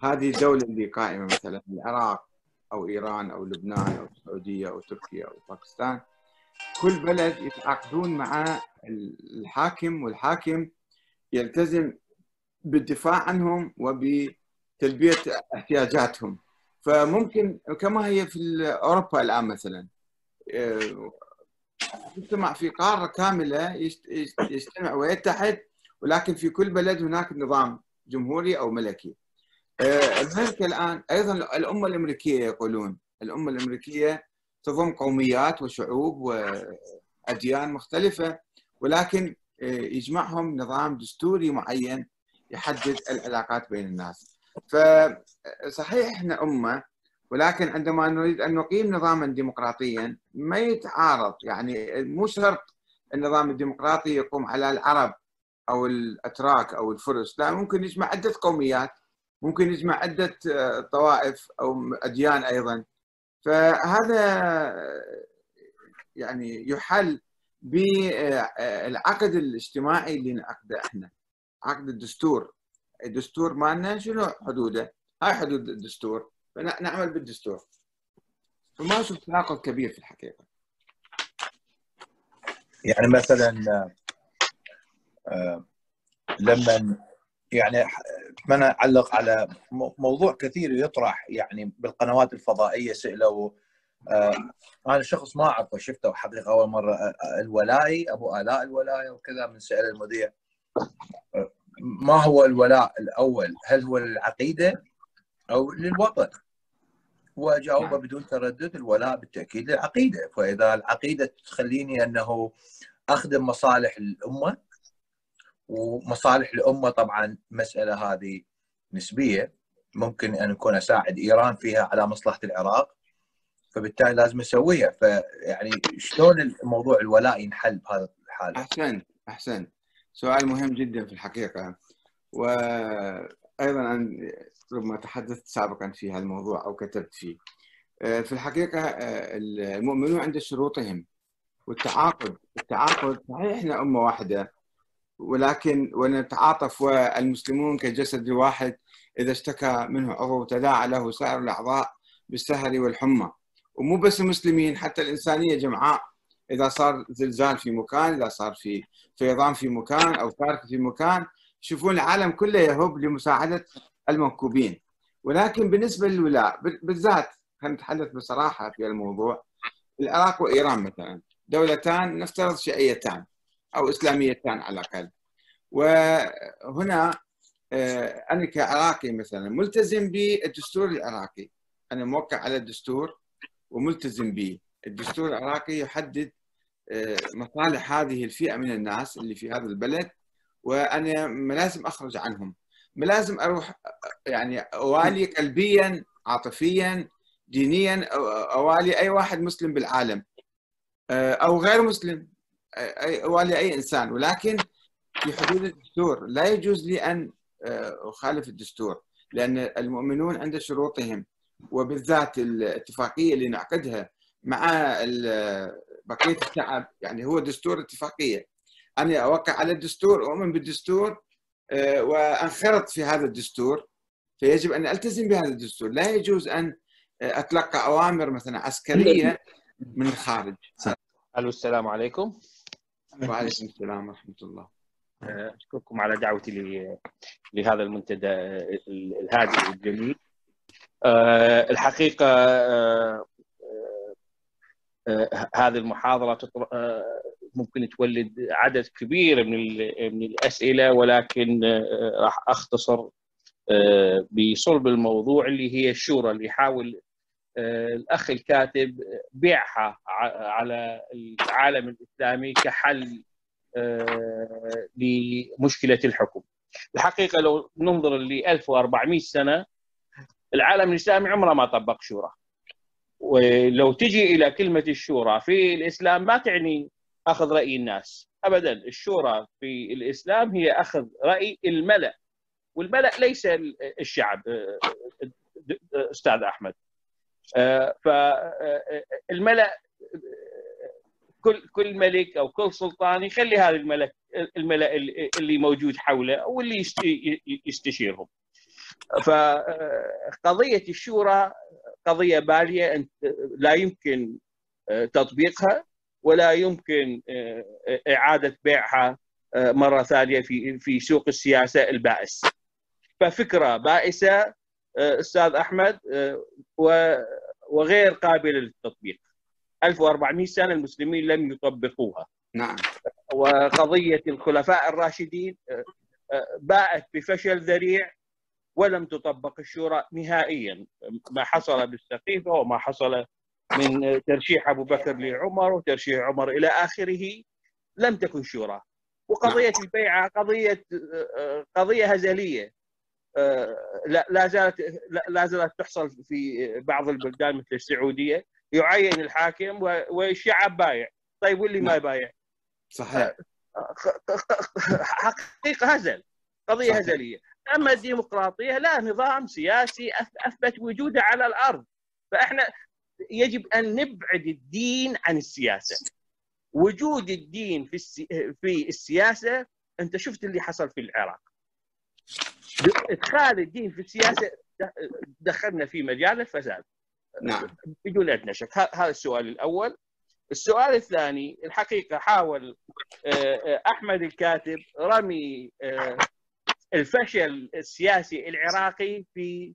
هذه الدولة اللي قائمة مثلا العراق أو إيران أو لبنان أو السعودية أو تركيا أو باكستان كل بلد يتعاقدون مع الحاكم والحاكم يلتزم بالدفاع عنهم وبتلبية احتياجاتهم. فممكن كما هي في أوروبا الآن مثلا يجتمع في قارة كاملة يجتمع ويتحد ولكن في كل بلد هناك نظام جمهوري أو ملكي. آه، أمريكا الآن أيضا الأمة الأمريكية يقولون الأمة الأمريكية تضم قوميات وشعوب وأديان مختلفة ولكن آه، يجمعهم نظام دستوري معين يحدد العلاقات بين الناس. فصحيح إحنا أمة ولكن عندما نريد أن نقيم نظاما ديمقراطيا ما يتعارض. يعني مو شرط النظام الديمقراطي يقوم على العرب. أو الأتراك أو الفرس. لا ممكن يجمع عدة قوميات ممكن يجمع عدة آه، طوائف أو أديان أيضا. فهذا يعني يحل بالعقد الاجتماعي اللي نعقده إحنا. عقد الدستور. الدستور مالنا شنو حدوده؟ هاي حدود الدستور. فنعمل بالدستور. فما أشوف تناقض كبير في الحقيقة. يعني مثلا آه، لما يعني اتمنى اعلق على موضوع كثير يطرح يعني بالقنوات الفضائية سألوا آه أنا شخص ما أعرفه شفته حقيقة أول مرة آه الولاي أبو آلاء الولاية وكذا من سأل المذيع آه ما هو الولاء الأول؟ هل هو للعقيدة أو للوطن؟ وجاوب بدون تردد الولاء بالتأكيد للعقيدة، فإذا العقيدة تخليني أنه أخدم مصالح الأمة ومصالح الأمة طبعا مسألة هذه نسبية. ممكن أن أكون أساعد إيران فيها على مصلحة العراق فبالتالي لازم أسويها. فيعني شلون الموضوع الولاء ينحل بهذا الحاله؟ احسنت احسنت سؤال مهم جدا في الحقيقة. وأيضا أن ربما تحدثت سابقا في هذا الموضوع أو كتبت فيه. في الحقيقة المؤمنون عند شروطهم والتعاقد. التعاقد صحيح إحنا أمة واحدة ولكن ونتعاطف والمسلمون كجسد واحد إذا اشتكى منه عضو تداعى له سائر الأعضاء بالسهر والحمى. ومو بس المسلمين حتى الإنسانية جمعاء. إذا صار زلزال في مكان إذا صار في فيضان في مكان أو كارثه في مكان يشوفون العالم كله يهب لمساعدة المنكوبين ولكن بالنسبة للولاء بالذات خلينا نتحدث بصراحة في الموضوع. العراق وإيران مثلا دولتان نفترض شيعيتان أو اسلاميتان على الأقل. وهنا أنا كعراقي مثلا ملتزم بالدستور العراقي. أنا موقع على الدستور وملتزم به. الدستور العراقي يحدد مصالح هذه الفئة من الناس اللي في هذا البلد وأنا ما لازم أخرج عنهم. ما لازم أروح يعني أوالي قلبيا عاطفيا دينيا أوالي أي واحد مسلم بالعالم. أو غير مسلم. اوالي أي إنسان ولكن في حدود الدستور. لا يجوز لي أن أخالف الدستور لأن المؤمنون عند شروطهم وبالذات الاتفاقية اللي نعقدها مع بقية الشعب يعني هو دستور اتفاقية. أنا أوقع على الدستور أؤمن بالدستور وأنخرط في هذا الدستور فيجب أن ألتزم بهذا الدستور. لا يجوز أن أتلقى أوامر مثلا عسكرية من الخارج. ألو السلام عليكم. وعليكم السلام ورحمة الله. أشكركم على دعوتي لهذا المنتدى الهادئ الجميل الحقيقة هذه المحاضرة ممكن تولد عدد كبير من من الأسئلة ولكن راح أختصر بصلب الموضوع اللي هي الشورى اللي يحاول الأخ الكاتب بيعها على العالم الإسلامي كحل لمشكلة الحكم. الحقيقة لو ننظر ل 1400 سنة العالم الإسلامي عمره ما طبق شورى. ولو تجي إلى كلمة الشورى في الإسلام ما تعني أخذ رأي الناس، ابدا الشورى في الإسلام هي أخذ رأي الملأ والملأ ليس الشعب أستاذ أحمد. فالملا كل كل ملك أو كل سلطان يخلي هذا الملك الملأ اللي موجود حوله واللي يستشيرهم. فقضيه الشورى قضية بالية لا يمكن تطبيقها ولا يمكن إعادة بيعها مرة ثانية في في سوق السياسة البائس. ففكرة بائسة أستاذ أحمد وغير قابله للتطبيق. 1400 سنة المسلمين لم يطبقوها. نعم. وقضية الخلفاء الراشدين باءت بفشل ذريع ولم تطبق الشورى نهائيا. ما حصل بالسقيفة وما حصل من ترشيح أبو بكر لعمر وترشيح عمر إلى آخره لم تكن شورى. وقضية البيعة قضية قضية هزلية. لا لا زالت لا زالت تحصل في بعض البلدان مثل السعودية. يعين الحاكم والشعب بايع. طيب واللي ما يبايع صحيح. حقيقة هزل. قضية صحيح. هزلية. أما الديمقراطية لا نظام سياسي أثبت وجوده على الأرض. فإحنا يجب أن نبعد الدين عن السياسة. وجود الدين في في السياسة أنت شفت اللي حصل في العراق. ادخال الدين في السياسة دخلنا في مجال الفساد. نعم. بدون أدنى شك. هذا السؤال الأول. السؤال الثاني الحقيقة حاول أحمد الكاتب رمي الفشل السياسي العراقي في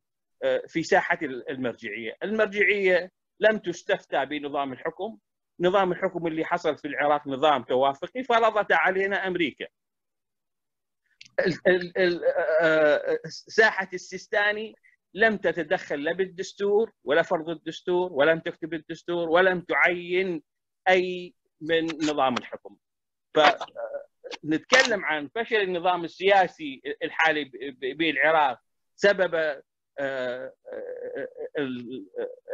في ساحة المرجعية، المرجعية لم تستفتى بنظام الحكم، نظام الحكم اللي حصل في العراق نظام توافقي فرضت علينا أمريكا. ساحة السيستاني لم تتدخل لا بالدستور ولا فرض الدستور ولم تكتب الدستور ولم تعين أي من نظام الحكم. فنتكلم عن فشل النظام السياسي الحالي بالعراق سبب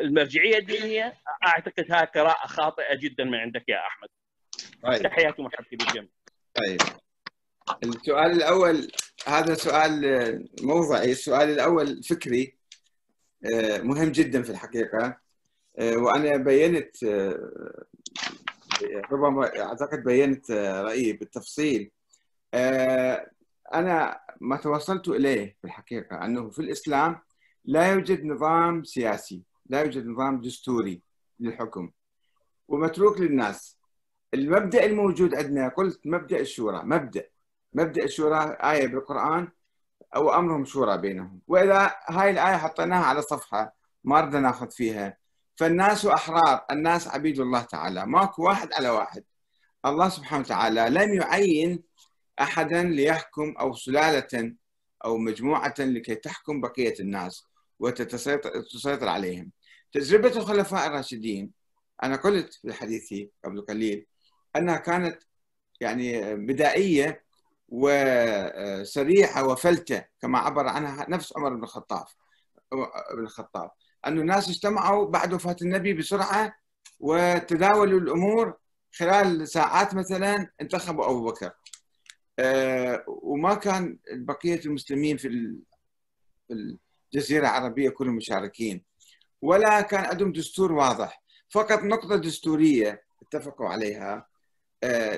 المرجعية الدينية أعتقد هذه قراءة خاطئة جدا من عندك يا أحمد. طيب تحياتي ومحبتي بالجميع. طيب السؤال الأول هذا سؤال موضعي. السؤال الأول فكري مهم جدا في الحقيقة. وأنا بينت ربما أعتقد بينت رأيي بالتفصيل. أنا ما توصلت إليه في الحقيقة أنه في الإسلام لا يوجد نظام سياسي لا يوجد نظام دستوري للحكم ومتروك للناس. المبدأ الموجود عندنا قلت مبدأ الشورى مبدأ. مبدأ الشورى آية بالقرآن أو أمرهم شورى بينهم. وإذا هاي الآية حطيناها على صفحة ما رضنا ناخذ فيها. فالناس أحرار الناس عبيد الله تعالى. ماكو واحد على واحد. الله سبحانه وتعالى لم يعين احدا ليحكم أو سلالة أو مجموعة لكي تحكم بقية الناس وتسيطر عليهم. تجربة الخلفاء الراشدين أنا قلت في حديثي قبل قليل أنها كانت يعني بدائية وسريعه وفلتة كما عبر عنها نفس عمر بن الخطاب. بن الخطاب. أن الناس اجتمعوا بعد وفاة النبي بسرعة وتداولوا الأمور خلال ساعات مثلا انتخبوا أبو بكر. وما كان بقية المسلمين في الجزيرة العربية كلهم مشاركين. ولا كان عندهم دستور واضح. فقط نقطة دستورية اتفقوا عليها.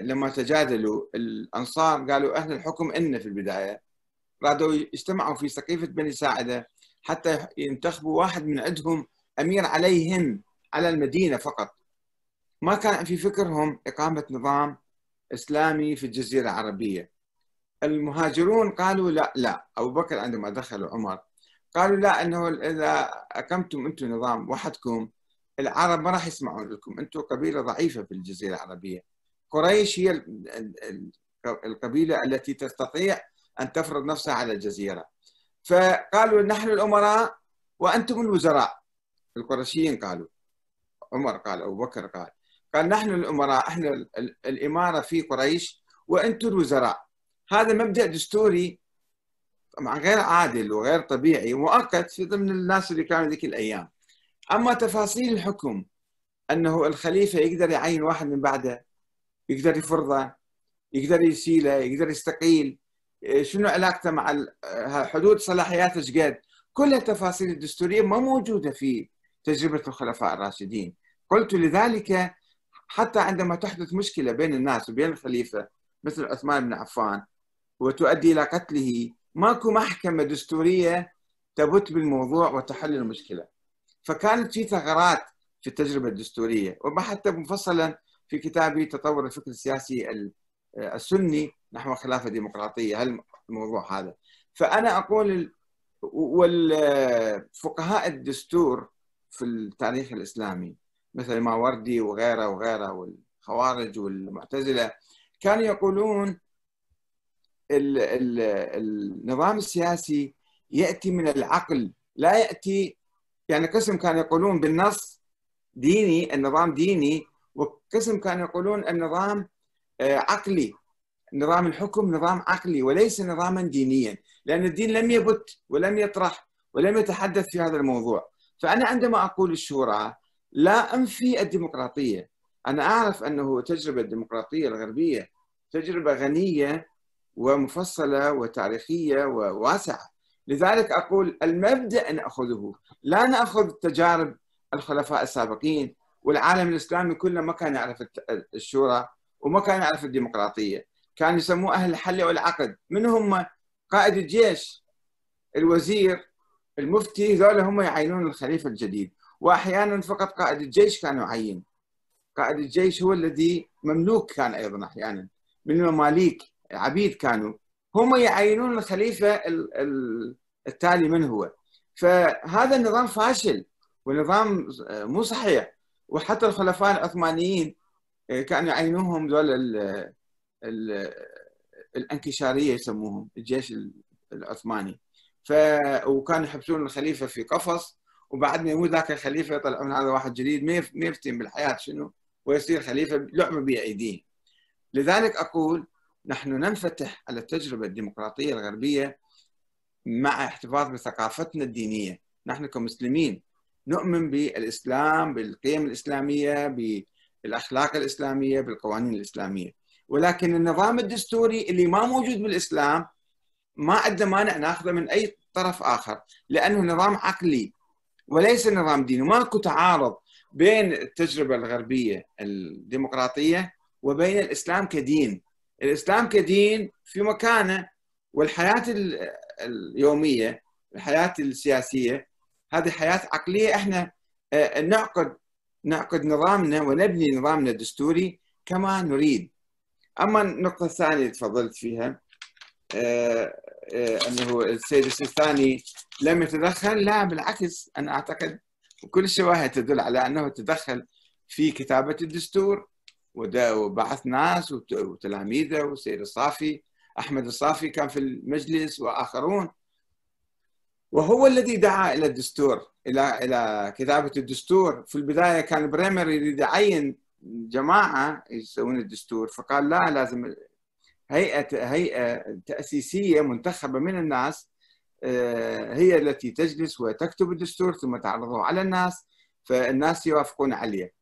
لما تجادلوا الأنصار قالوا أهل الحكم إن في البداية. رادوا يجتمعوا في سقيفة بني ساعدة حتى ينتخبوا واحد من عندهم أمير عليهم على المدينة فقط. ما كان في فكرهم إقامة نظام إسلامي في الجزيرة العربية. المهاجرون قالوا لا لا. أبو بكر عندما دخلوا عمر قالوا لا إنه إذا أقمتم أنتم نظام وحدكم العرب ما راح يسمعون لكم. أنتم قبيلة ضعيفة في الجزيرة العربية. قريش هي القبيلة التي تستطيع أن تفرض نفسها على الجزيرة. فقالوا نحن الأمراء وأنتم الوزراء. القرشيين قالوا عمر قال أبو بكر قال قال نحن الأمراء إحنا الإمارة في قريش وأنتم الوزراء. هذا مبدأ دستوري طبعا غير عادل وغير طبيعي مؤقت في ضمن الناس اللي كانوا ذيك الأيام. أما تفاصيل الحكم أنه الخليفة يقدر يعين واحد من بعده يقدر يفرضه يقدر يسيله يقدر يستقيل. شنو علاقته مع حدود صلاحياته إيش قد؟ كل التفاصيل الدستورية ما موجودة في تجربة الخلفاء الراشدين. قلت لذلك حتى عندما تحدث مشكلة بين الناس وبين الخليفة مثل عثمان بن عفان وتؤدي إلى قتله ماكو محكمة دستورية تبت بالموضوع وتحل المشكلة. فكانت في ثغرات في التجربة الدستورية وبحثت مفصلا في كتابي تطور الفكر السياسي السني نحو خلافة ديمقراطية. هل الموضوع هذا؟ فأنا أقول والفقهاء الدستور في التاريخ الإسلامي مثل ماوردي وغيره وغيره والخوارج والمعتزلة كانوا يقولون النظام السياسي يأتي من العقل لا يأتي يعني قسم كانوا يقولون بالنص ديني النظام ديني وقسم كانوا يقولون النظام عقلي. نظام الحكم نظام عقلي وليس نظاما دينيا لأن الدين لم يبت ولم يطرح ولم يتحدث في هذا الموضوع. فأنا عندما أقول الشورى لا أنفي الديمقراطية. أنا أعرف أنه تجربة الديمقراطية الغربية تجربة غنية ومفصلة وتاريخية وواسعة. لذلك أقول المبدأ نأخذه لا نأخذ تجارب الخلفاء السابقين والعالم الإسلامي كله ما كان يعرف الشورى وما كان يعرف الديمقراطية. كانوا يسموه أهل الحل والعقد. من هم؟ قائد الجيش الوزير المفتي ذولا هم يعينون الخليفة الجديد. وأحيانا فقط قائد الجيش كان يعين. قائد الجيش هو الذي مملوك كان أيضا أحيانا. من المماليك عبيد كانوا. هم يعينون الخليفة ال- ال- التالي من هو. فهذا النظام فاشل ونظام مو صحيح. وحتى الخلفاء العثمانيين كانوا يعينوهم ذول ال- ال- الانكشارية يسموهم الجيش العثماني. ف وكانوا يحبسون الخليفة في قفص وبعد ما يموت ذاك الخليفة يطلعون هذا واحد جديد ما يفتن بالحياة شنو ويصير خليفة لعبة بايديه لذلك أقول نحن ننفتح على التجربة الديمقراطية الغربية مع احتفاظ بثقافتنا الدينية. نحن كمسلمين نؤمن بالإسلام بالقيم الإسلامية بالأخلاق الإسلامية بالقوانين الإسلامية. ولكن النظام الدستوري اللي ما موجود بالإسلام ما عندنا مانع ناخذه من أي طرف آخر لأنه نظام عقلي وليس نظام ديني. ماكو تعارض بين التجربة الغربية الديمقراطية وبين الإسلام كدين. الإسلام كدين في مكانه والحياة ال- اليومية الحياة السياسية هذه حياة عقلية إحنا آه، نعقد نعقد نظامنا ونبني نظامنا الدستوري كما نريد. أما النقطة الثانية اللي تفضلت فيها آه، آه، انه السيد السيستاني لم يتدخل لا بالعكس أنا أعتقد وكل الشواهد تدل على أنه تدخل في كتابة الدستور وبعث ناس وت- وتلاميذه والسيد الصافي أحمد الصافي كان في المجلس وآخرون وهو الذي دعا إلى الدستور إلى إلى كتابة الدستور. في البداية كان بريمر يريد يعين جماعة يسوون الدستور فقال لا لازم هيئة هيئة تأسيسية منتخبة من الناس آه، هي التي تجلس وتكتب الدستور ثم تعرضه على الناس فالناس يوافقون عليه.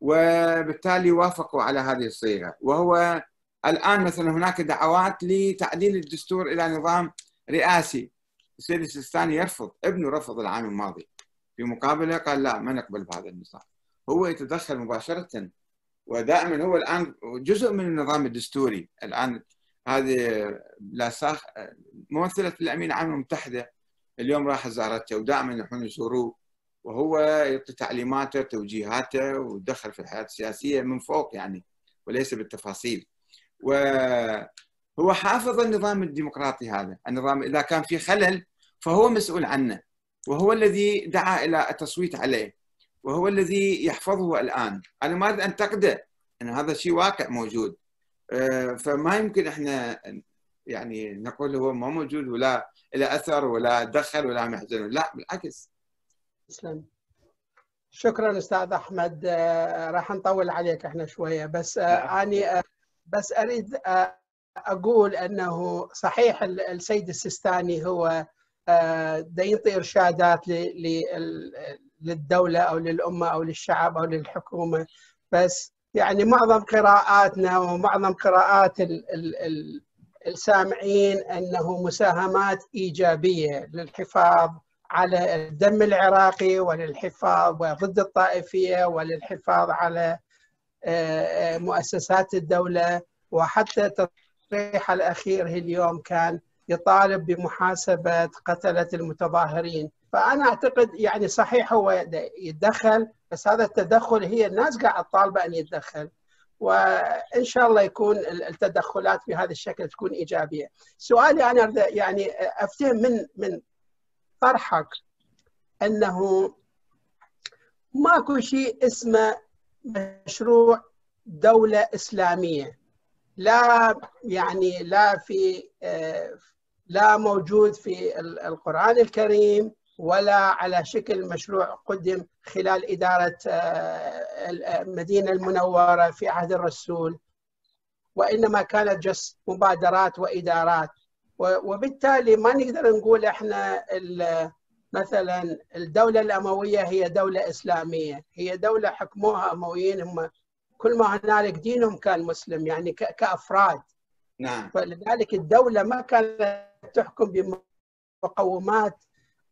وبالتالي وافقوا على هذه الصيغة. وهو الآن مثلا هناك دعوات لتعديل الدستور إلى نظام رئاسي. السيد السيستاني يرفض ابنه رفض العام الماضي. في مقابله قال لا ما نقبل بهذا النظام هو يتدخل مباشرة ودائما هو الآن جزء من النظام الدستوري. الآن هذه لاساخ ممثلة الأمين العام المتحدة اليوم راح زارته ودائما يروحون يزوروه. وهو يعطي تعليماته توجيهاته ويدخل في الحياة السياسية من فوق يعني وليس بالتفاصيل. وهو حافظ النظام الديمقراطي هذا النظام إذا كان في خلل فهو مسؤول عنه وهو الذي دعا إلى التصويت عليه وهو الذي يحفظه الآن. أنا ما أريد انتقده ان هذا شيء واقع موجود. آه، فما يمكن إحنا يعني نقول هو ما موجود ولا له أثر ولا دخل ولا محزن لا بالعكس. تسلم. شكرا أستاذ أحمد. آه، راح نطول عليك إحنا شوية بس آه، أني آه، بس أريد أقول أنه صحيح ال- السيد السيستاني هو آه، دا يعطي ارشادات للدولة أو للأمة أو للشعب أو للحكومة بس يعني معظم قراءاتنا ومعظم قراءات ال ال ال السامعين أنه مساهمات إيجابية للحفاظ على الدم العراقي وللحفاظ وضد الطائفية وللحفاظ على آه، آه، مؤسسات الدولة وحتى تصريحه الأخير اليوم كان يطالب بمحاسبة قتلة المتظاهرين. فأنا أعتقد يعني صحيح هو يتدخل بس هذا التدخل هي الناس قاعدة طالبة أن يتدخل. وإن شاء الله يكون التدخلات بهذا الشكل تكون إيجابية. سؤالي أنا يعني افتهم من من طرحك أنه ماكو شيء اسمه مشروع دولة إسلامية. لا يعني لا في لا موجود في القرآن الكريم ولا على شكل مشروع قدم خلال إدارة المدينة المنورة في عهد الرسول وإنما كانت جس مبادرات وإدارات. وبالتالي ما نقدر نقول إحنا مثلا الدولة الأموية هي دولة إسلامية هي دولة حكموها أمويين هم كل ما هنالك دينهم كان مسلم يعني كأفراد. نعم. فلذلك الدولة ما كانت تحكم بمقومات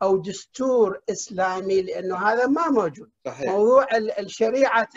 أو دستور إسلامي لأنه هذا ما موجود. صحيح. موضوع الشريعه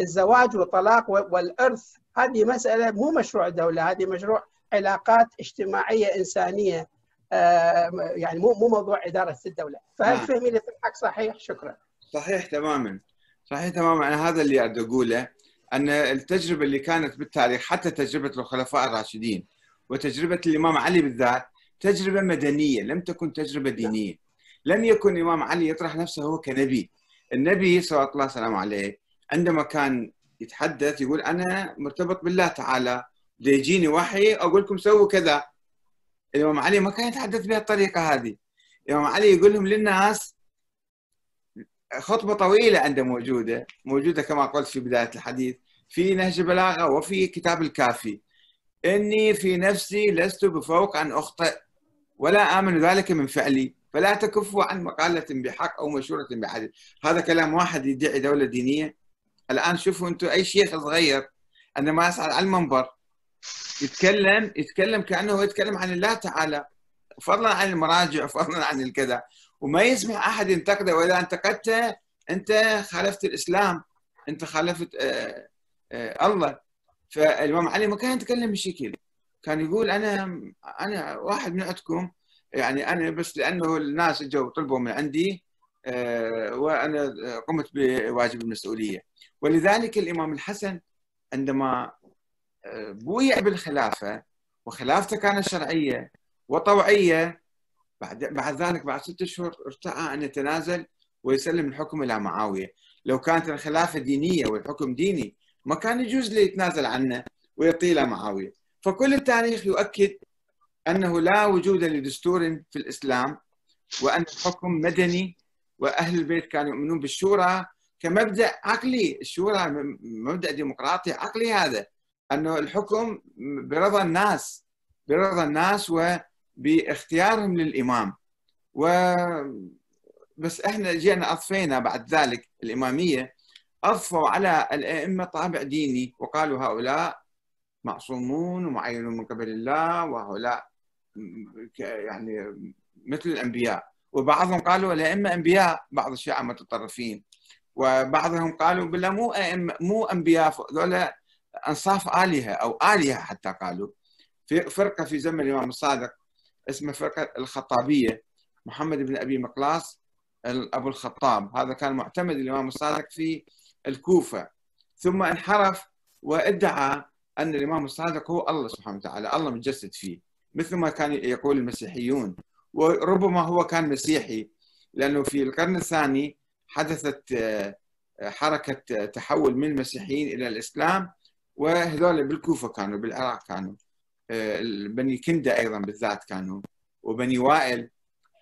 الزواج والطلاق والإرث هذه مسألة مو مشروع دولة هذه مشروع علاقات اجتماعية إنسانية يعني مو مو موضوع إدارة الدولة. فهل نعم. فهمي الحق صحيح؟ شكرا. صحيح تماما. صحيح تماما. أنا هذا اللي اريد أقوله. أن التجربة اللي كانت بالتاريخ حتى تجربة الخلفاء الراشدين وتجربة الإمام علي بالذات تجربة مدنية لم تكن تجربة دينية. لم يكن الإمام علي يطرح نفسه هو كنبي. النبي صلى الله وسلم عليه عندما كان يتحدث يقول أنا مرتبط بالله تعالى يجيني وحي أقول لكم سووا كذا. الإمام علي ما كان يتحدث بهالطريقة هذه. الإمام علي يقول لهم للناس خطبة طويلة عنده موجودة موجودة كما قلت في بداية الحديث في نهج بلاغة وفي كتاب الكافي. إني في نفسي لست بفوق أن أخطئ ولا آمن ذلك من فعلي فلا تكفوا عن مقالة بحق أو مشورة بحديث هذا كلام واحد يدعي دولة دينية. الآن شوفوا أنتم أي شيخ صغير عندما يصعد على المنبر يتكلم يتكلم كأنه يتكلم عن الله تعالى فضلا عن المراجع فضلا عن الكذا. وما يسمح أحد ينتقده واذا انتقدته أنت خالفت الإسلام أنت خالفت آه، آه، الله. فالإمام علي ما كان يتكلم بشكل كان يقول أنا أنا واحد من عندكم يعني أنا بس لأنه الناس اجوا طلبوا من عندي آه، وأنا قمت بواجب المسؤولية. ولذلك الإمام الحسن عندما بويع بالخلافة وخلافته كانت شرعية وطوعية بعد بعد ذلك بعد ستة أشهر ارتأى أن يتنازل ويسلم الحكم إلى معاوية. لو كانت الخلافة دينية والحكم ديني ما كان يجوز له يتنازل عنه ويعطيه إلى معاوية. فكل التاريخ يؤكد أنه لا وجود لدستور في الإسلام وأن الحكم مدني وأهل البيت كانوا يؤمنون بالشورى. كمبدأ عقلي الشورى مبدأ ديمقراطي عقلي هذا أنه الحكم برضا الناس برضا الناس وباختيارهم للامام و بس إحنا جينا أضفينا بعد ذلك الإمامية أضفوا على الأئمة طابع ديني وقالوا هؤلاء معصومون ومعينون من قبل الله وهؤلاء يعني مثل الأنبياء. وبعضهم قالوا الائمه أنبياء بعض الشيعة المتطرفين وبعضهم قالوا بالله مو أئمة مو أنبياء ذولا أنصاف آلهة أو آلهة حتى قالوا. في فرقة في زمن الإمام الصادق اسمها فرقة الخطابية محمد بن أبي مقلاص أبو الخطاب. هذا كان معتمد الإمام الصادق في الكوفة. ثم انحرف وادعى أن الإمام الصادق هو الله سبحانه وتعالى الله متجسد فيه مثل ما كان يقول المسيحيون. وربما هو كان مسيحي لأنه في القرن الثاني حدثت حركة تحول من المسيحيين إلى الإسلام وهذول بالكوفة كانوا بالعراق كانوا. آه، بني كندة أيضا بالذات كانوا وبني وائل.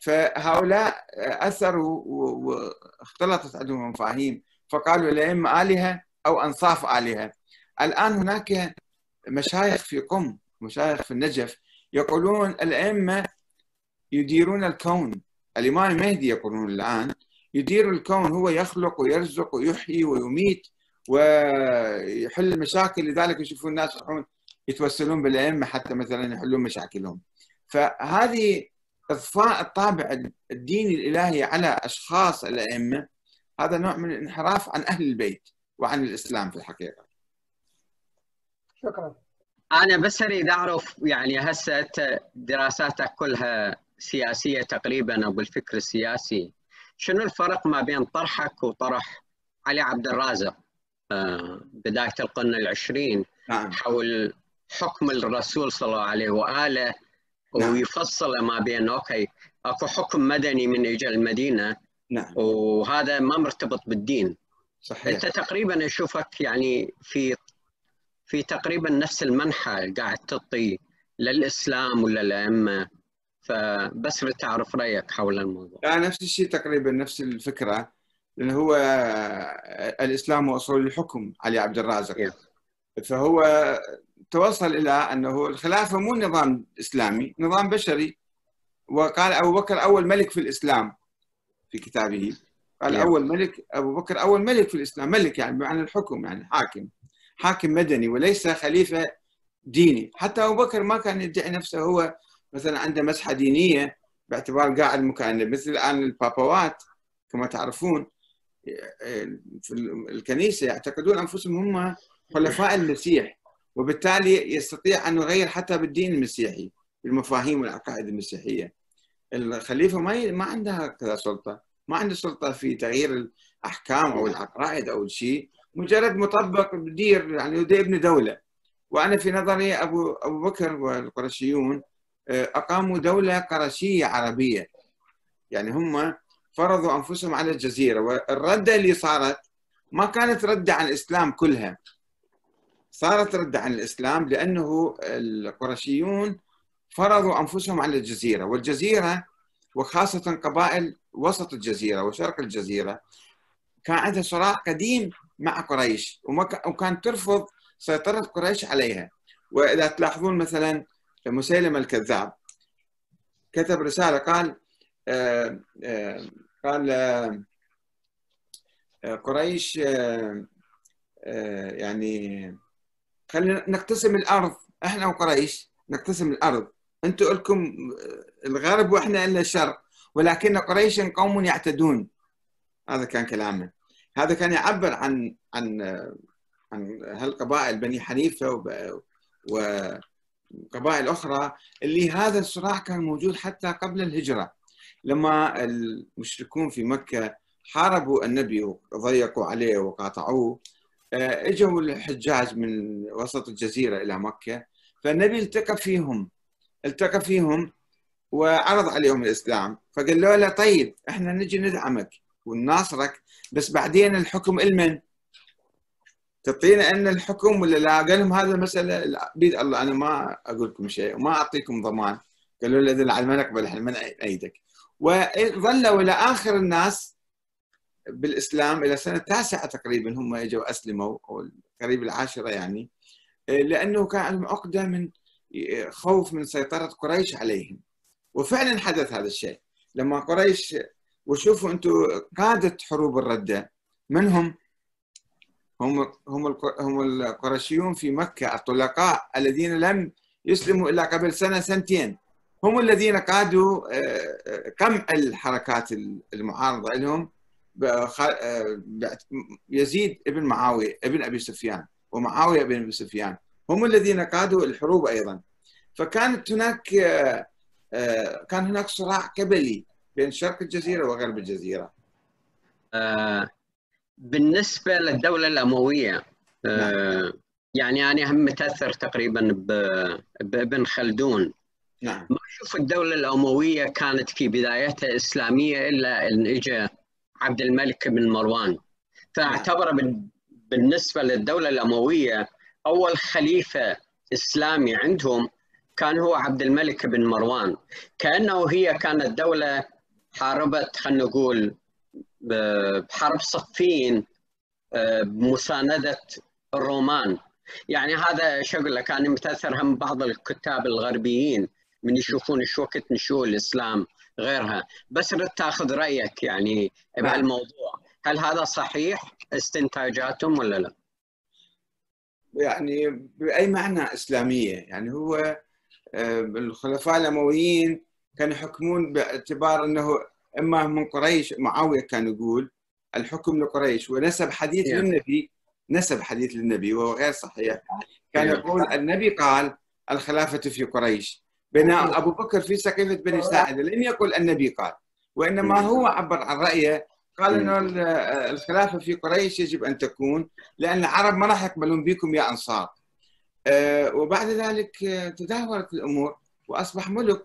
فهؤلاء أثروا واختلطت عندهم مفاهيم فقالوا الائمه آلهة أو أنصاف آلهة. الآن هناك مشايخ في قم مشايخ في النجف يقولون الأئمة يديرون الكون. الإمام المهدي يقولون الآن يدير الكون هو يخلق ويرزق ويحيي ويميت ويحل المشاكل لذلك يشوفون الناس يروحون يتوسلون بالأئمة حتى مثلا يحلون مشاكلهم فهذه اضفاء الطابع الديني الإلهي على أشخاص الأئمة هذا نوع من الانحراف عن أهل البيت وعن الإسلام في الحقيقة. شكرا. أنا بس أريد أعرف يعني هسه دراساتك كلها سياسية تقريبا أو بالفكر السياسي شنو الفرق ما بين طرحك وطرح علي عبد الرازق آه، بداية القرن العشرين نعم. حول حكم الرسول صلى الله عليه وآله نعم. ويفصل ما بين أوكي أكو حكم مدني من اجى المدينة نعم. وهذا ما مرتبط بالدين. صحيح. أنت تقريبا أشوفك يعني في في تقريبا نفس المنحى قاعد تعطي للاسلام وللائمه فبس تعرف رأيك حول الموضوع. يعني نفس الشيء تقريبا نفس الفكرة. لأنه هو الإسلام واصول الحكم علي عبد الرازق. فهو توصل إلى أنه الخلافة مو نظام إسلامي نظام بشري. وقال أبو بكر أول ملك في الإسلام في كتابه. قال yeah. أول ملك أبو بكر أول ملك في الإسلام. ملك يعني بمعنى الحكم يعني حاكم. حاكم مدني وليس خليفة ديني. حتى أبو بكر ما كان يدعي نفسه. هو مثلا عنده مسحة دينية باعتبار قاعد مكان مثل الآن البابوات كما تعرفون. في الكنيسة يعتقدون أنفسهم هم خلفاء المسيح. وبالتالي يستطيع أن يغير حتى بالدين المسيحي بالمفاهيم والعقائد المسيحية. الخليفة ما ما عندها كذا سلطة ما عنده سلطة في تغيير الأحكام أو العقائد أو الشيء مجرد مطبق بدير يعني يبني دولة. وأنا في نظري أبو أبو بكر والقرشيون أقاموا دولة قرشية عربية. يعني هم فرضوا أنفسهم على الجزيرة والرده اللي صارت ما كانت رده عن الإسلام كلها. صارت رده عن الإسلام لأنه القرشيون فرضوا أنفسهم على الجزيرة والجزيرة وخاصة قبائل وسط الجزيرة وشرق الجزيرة كان عندها صراع قديم مع قريش وكانت ترفض سيطرة قريش عليها. وإذا تلاحظون مثلا مسيلمه الكذاب كتب رسالة قال آه، آه، قال آه، قريش يعني خلينا نقتسم الأرض. إحنا وقريش نقتسم الأرض. أنتم لكم الغرب وإحنا لنا الشرق ولكن قريش قوم يعتدون. هذا كان كلامه هذا كان يعبر عن عن عن هالقبائل بني حنيفة وقبائل أخرى اللي هذا الصراع كان موجود حتى قبل الهجرة. لما المشركون في مكة حاربوا النبي وضيقوا عليه وقاطعوه آه، اجوا الحجاج من وسط الجزيرة إلى مكة فالنبي التقى فيهم التقى فيهم وعرض عليهم الإسلام فقالوا له طيب إحنا نجي ندعمك ونناصرك بس بعدين الحكم المن؟ تعطينا أن الحكم ولا لا؟ قال لهم هذا مسألة بيد الله أنا ما أقول لكم شيء وما أعطيكم ضمان. قالوا له اذا ما نقبل إحنا من أيدك. وظلوا إلى آخر الناس بالإسلام إلى سنة التاسعه تقريبا هم إجوا أسلموا أو قريب العاشرة يعني لأنه كان عندهم عقدة من خوف من سيطرة قريش عليهم. وفعلا حدث هذا الشيء. لما قريش وشوفوا أنتم قادة حروب الردة من هم؟ هم هم هم القرشيون في مكة الطلقاء الذين لم يسلموا إلا قبل سنة سنتين. هم الذين قادوا آه، آه، قمع الحركات المعارضة لهم. آه، يزيد ابن معاوية ابن أبي سفيان ومعاوية بن أبي سفيان. هم الذين قادوا الحروب أيضا. فكانت هناك كان هناك صراع قبلي بين شرق الجزيرة وغرب الجزيرة. بالنسبة للدولة الأموية نعم. يعني أنا هم متأثر تقريبا بابن خلدون. نعم. ما أشوف الدولة الأموية كانت في بدايتها إسلامية إلا إن اجى عبد الملك بن مروان. فاعتبر بالنسبة للدولة الأموية أول خليفة إسلامي عندهم كان هو عبد الملك بن مروان. كأنه هي كانت دولة حاربت خلينا نقول بحرب صفين بمساندة الرومان. يعني هذا لك أنا متاثر هم بعض الكتاب الغربيين من يشوفون شو وقت نشوء الإسلام. غيرها. بس ردت تاخذ رأيك يعني نعم. بهالموضوع. هل هذا صحيح؟ استنتاجاتهم ولا لا؟ يعني بأي معنى إسلامية؟ يعني هو آه، الخلفاء الأمويين كانوا يحكمون باعتبار إنه إما من قريش معاوية كان يقول الحكم لقريش ونسب حديث yeah. للنبي نسب حديث للنبي وهو غير صحيح. كان يقول النبي قال الخلافة في قريش. بينما أبو بكر في سقيفه بني ساعده لم يقل النبي قال وإنما هو عبر عن رأيه قال إنه الخلافة في قريش يجب أن تكون لأن العرب ما راح يقبلون بكم يا أنصار. آه، وبعد ذلك آه، تدهورت الأمور وأصبح ملك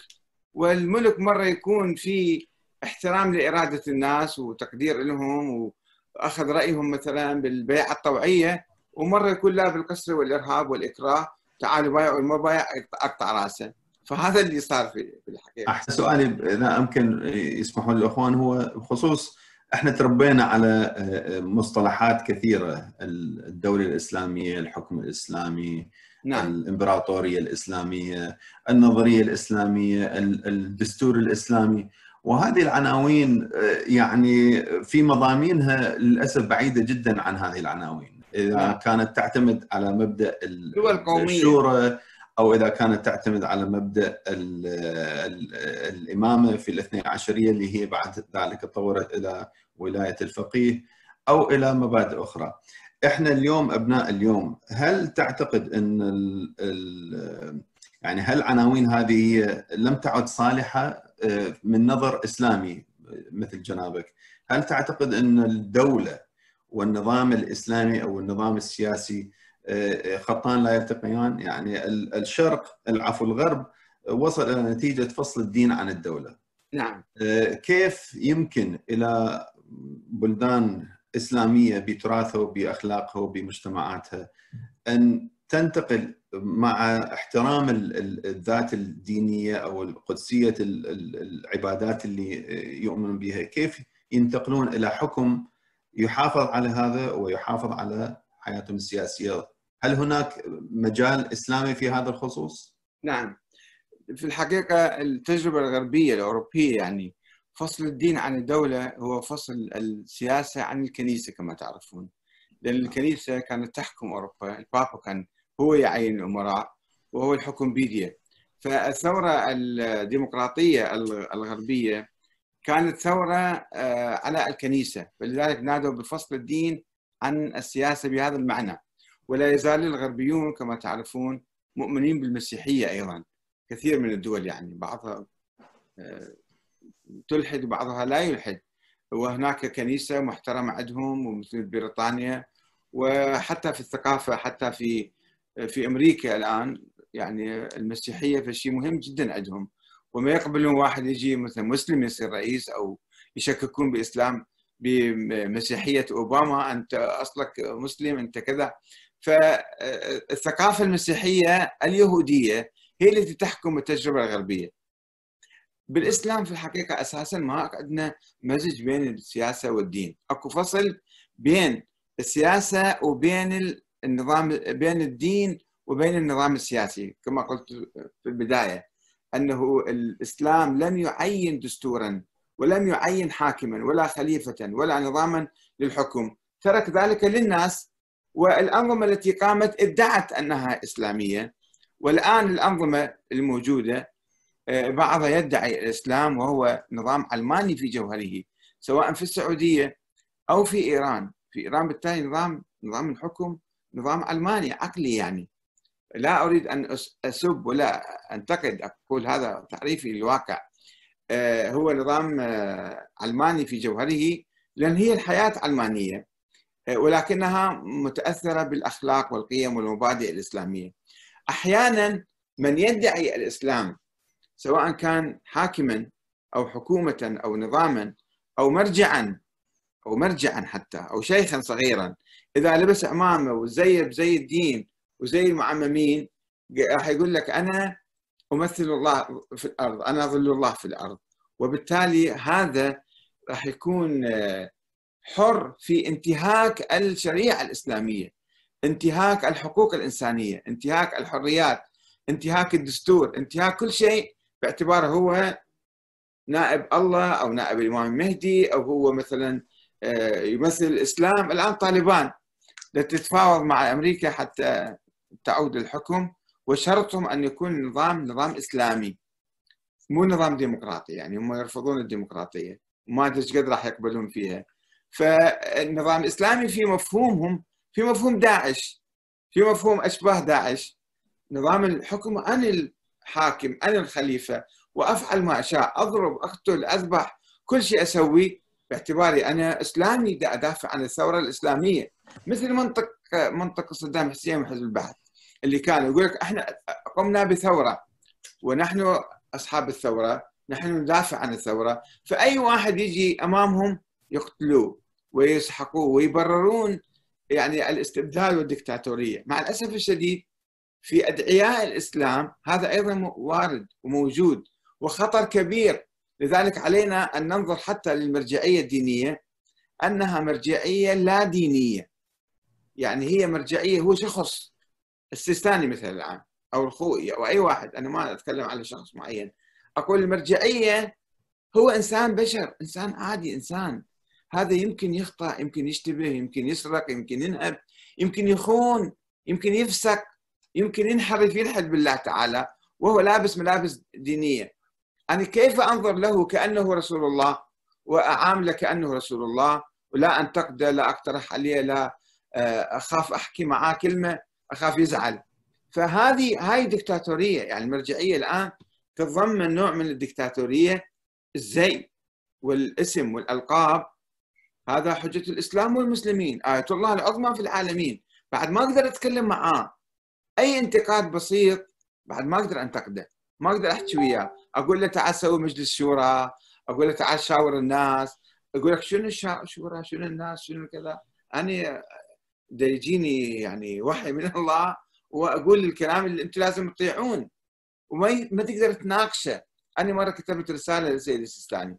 والملك مرة يكون في احترام لإرادة الناس وتقدير لهم وأخذ رأيهم مثلا بالبيعة الطوعية ومرة يكون لا بالقسر والإرهاب والإكراه تعالوا بايعوا المبايع اقطع رأسه. فهذا اللي صار في الحقيقة أحسن سؤالي إذا امكن يسمحون الاخوان هو بخصوص إحنا تربينا على آه، مصطلحات كثيرة الدولة الإسلامية، الحكم الإسلامي، نعم. الإمبراطورية الإسلامية، النظرية الإسلامية، الدستور الإسلامي، وهذه العناوين آه، يعني في مضامينها للأسف بعيدة جدا عن هذه العناوين، إذا نعم. كانت تعتمد على مبدأ الشورى أو إذا كانت تعتمد على مبدأ ال ال الإمامة في الاثني عشرية اللي هي بعد ذلك تطورت إلى ولاية الفقيه أو إلى مبادئ أخرى. إحنا اليوم أبناء اليوم هل تعتقد إن ال ال يعني هل العناوين هذه لم تعد صالحة آه، من نظر إسلامي مثل جنابك؟ هل تعتقد إن الدولة والنظام الإسلامي أو النظام السياسي خطان لا يلتقيان يعني الشرق العفو الغرب وصل إلى نتيجة فصل الدين عن الدولة. نعم. كيف يمكن إلى بلدان إسلامية بتراثها وبأخلاقها وبمجتمعاتها أن تنتقل مع احترام الذات الدينية أو القدسية العبادات اللي يؤمنون بها، كيف ينتقلون إلى حكم يحافظ على هذا ويحافظ على حياتهم السياسية؟ هل هناك مجال إسلامي في هذا الخصوص؟ نعم. في الحقيقة التجربة الغربية الأوروبية يعني فصل الدين عن الدولة هو فصل السياسة عن الكنيسة كما تعرفون. لأن الكنيسة كانت تحكم أوروبا، البابا كان هو يعين الأمراء وهو الحكم بيديه. فالثورة الديمقراطية الغربية كانت ثورة على الكنيسة، فلذلك نادوا بفصل الدين عن السياسة بهذا المعنى. ولا يزال الغربيون كما تعرفون مؤمنين بالمسيحية أيضا. كثير من الدول يعني بعضها تلحد وبعضها لا يلحد. وهناك كنيسة محترمة عندهم ومثل بريطانيا وحتى في الثقافة حتى في في أمريكا الآن يعني المسيحية في شيء مهم جدا عندهم. وما يقبلون واحد يجي مثلا مسلم يصير رئيس أو يشككون بإسلام بمسيحية أوباما أنت أصلك مسلم أنت كذا. فالثقافة المسيحية اليهودية هي التي تحكم التجربة الغربية. بالإسلام في الحقيقة أساسا ما عندنا مزج بين السياسة والدين. أكو فصل بين السياسة وبين النظام بين الدين وبين النظام السياسي كما قلت في البداية أنه الإسلام لم يعين دستورا ولم يعين حاكما ولا خليفة ولا نظاما للحكم. ترك ذلك للناس والأنظمة التي قامت ادعت أنها إسلامية والآن الأنظمة الموجودة بعضها يدعي الإسلام وهو نظام علماني في جوهره سواء في السعودية أو في إيران. في إيران بالتالي نظام نظام الحكم نظام علماني عقلي يعني. لا أريد أن أسب ولا أنتقد أقول هذا تعريفي للواقع. هو نظام علماني في جوهره لأن هي الحياة علمانية ولكنها متأثرة بالأخلاق والقيم والمبادئ الإسلامية. أحيانا من يدعي الإسلام سواء كان حاكما أو حكومة أو نظاما أو مرجعا أو مرجعا حتى أو شيخا صغيرا إذا لبس عمامة وزي بزي الدين وزي المعممين راح يقول لك أنا أمثل الله في الأرض أنا ظل الله في الأرض. وبالتالي هذا راح يكون حر في انتهاك الشريعة الإسلامية انتهاك الحقوق الإنسانية انتهاك الحريات انتهاك الدستور انتهاك كل شيء باعتباره هو نائب الله أو نائب الإمام المهدي أو هو مثلا يمثل الإسلام. الآن طالبان تتفاوض مع أمريكا حتى تعود الحكم وشرطهم أن يكون النظام نظام إسلامي. مو نظام ديمقراطي يعني هم يرفضون الديمقراطية. وما أدري قد راح يقبلون فيها. فالنظام الإسلامي في مفهومهم في مفهوم داعش في مفهوم أشباه داعش. نظام الحكم عن الحاكم أنا الخليفة وأفعل ما أشاء أضرب أقتل أذبح كل شيء اسويه باعتباري أنا إسلامي دا أدافع عن الثورة الإسلامية. مثل منطق منطق صدام حسين وحزب البعث اللي كان يقول لك إحنا قمنا بثورة ونحن أصحاب الثورة نحن ندافع عن الثورة. فأي واحد يجي أمامهم يقتلوه. ويسحقوه ويبررون يعني الاستبداد والدكتاتورية. مع الأسف الشديد في أدعياء الإسلام هذا أيضا وارد وموجود وخطر كبير. لذلك علينا أن ننظر حتى للمرجعية الدينية أنها مرجعية لا دينية. يعني هي مرجعية هو شخص السيستاني مثلا الآن أو الخوئي أو أي واحد. أنا ما أتكلم على شخص معين. أقول المرجعية هو إنسان بشر إنسان عادي إنسان هذا يمكن يخطأ يمكن يشتبه يمكن يسرق يمكن ينهب يمكن يخون يمكن يفسق يمكن ينحرف يلحد بالله تعالى وهو لابس ملابس دينية. أنا كيف أنظر له كأنه رسول الله وأعامله كأنه رسول الله؟ ولا أنتقده لا أقترح عليه لا أخاف أحكي معاه كلمة أخاف يزعل. فهذه هاي دكتاتورية يعني المرجعية الآن تتضمن نوع من الدكتاتورية الزي والاسم والألقاب هذا حجة الإسلام والمسلمين آية الله العظمى في العالمين. بعد ما أقدر أتكلم معاه أي انتقاد بسيط بعد ما أقدر أنتقده. ما أقدر أحكي وياه. أقول له تعال سوي مجلس شورى أقول له تعال شاور الناس. أقول لك شنو الشورى شنو الناس شنو كذا. أنا دا يجيني يعني وحي من الله وأقول الكلام اللي أنتم لازم تطيعون. وما ما تقدر تناقشه. أنا مرة كتبت رسالة للسيد السيستاني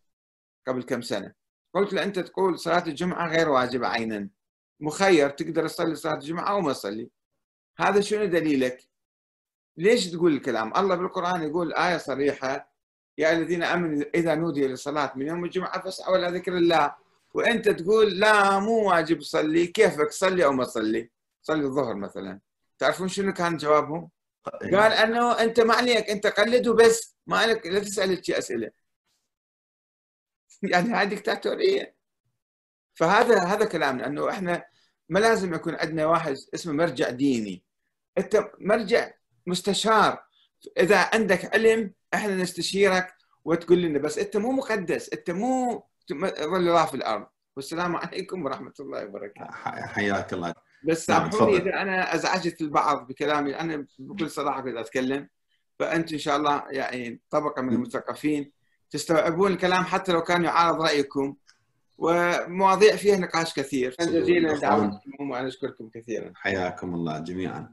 قبل كم سنة. قلت له أنت تقول صلاة الجمعة غير واجبة عينا. مخير تقدر تصلي صلاة الجمعة أو ما تصلي. هذا شنو دليلك؟ ليش تقول الكلام؟ الله بالقرآن يقول آية صريحة يا الذين آمنوا إذا نودي للصلاه من يوم الجمعة فاسعوا إلى ذكر الله. وأنت تقول لا مو واجب صلي كيفك صلي أو ما تصلي؟ صلي الظهر مثلا. تعرفون شنو كان جوابهم؟ قال أنه أنت ما عليك أنت قلد وبس. ما عليك لا تسأل شيء أسئلة. يعني هذه دكتاتوريه فهذا هذا كلامنا إنه إحنا ما لازم يكون عندنا واحد اسمه مرجع ديني. أنت مرجع مستشار. إذا عندك علم إحنا نستشيرك وتقول لنا بس أنت مو مقدس أنت مو ظل في الأرض. والسلام عليكم ورحمة الله وبركاته. حياك الله. بس نعم، سامحوني. إذا أنا أزعجت البعض بكلامي أنا بكل صراحة كنت أتكلم. فأنت إن شاء الله يعني طبقة من المثقفين. تستوعبون الكلام حتى لو كان يعارض رأيكم ومواضيع فيها نقاش كثير. جزيلا دعوتكم وأنا اشكركم كثيرا. حياكم الله جميعا.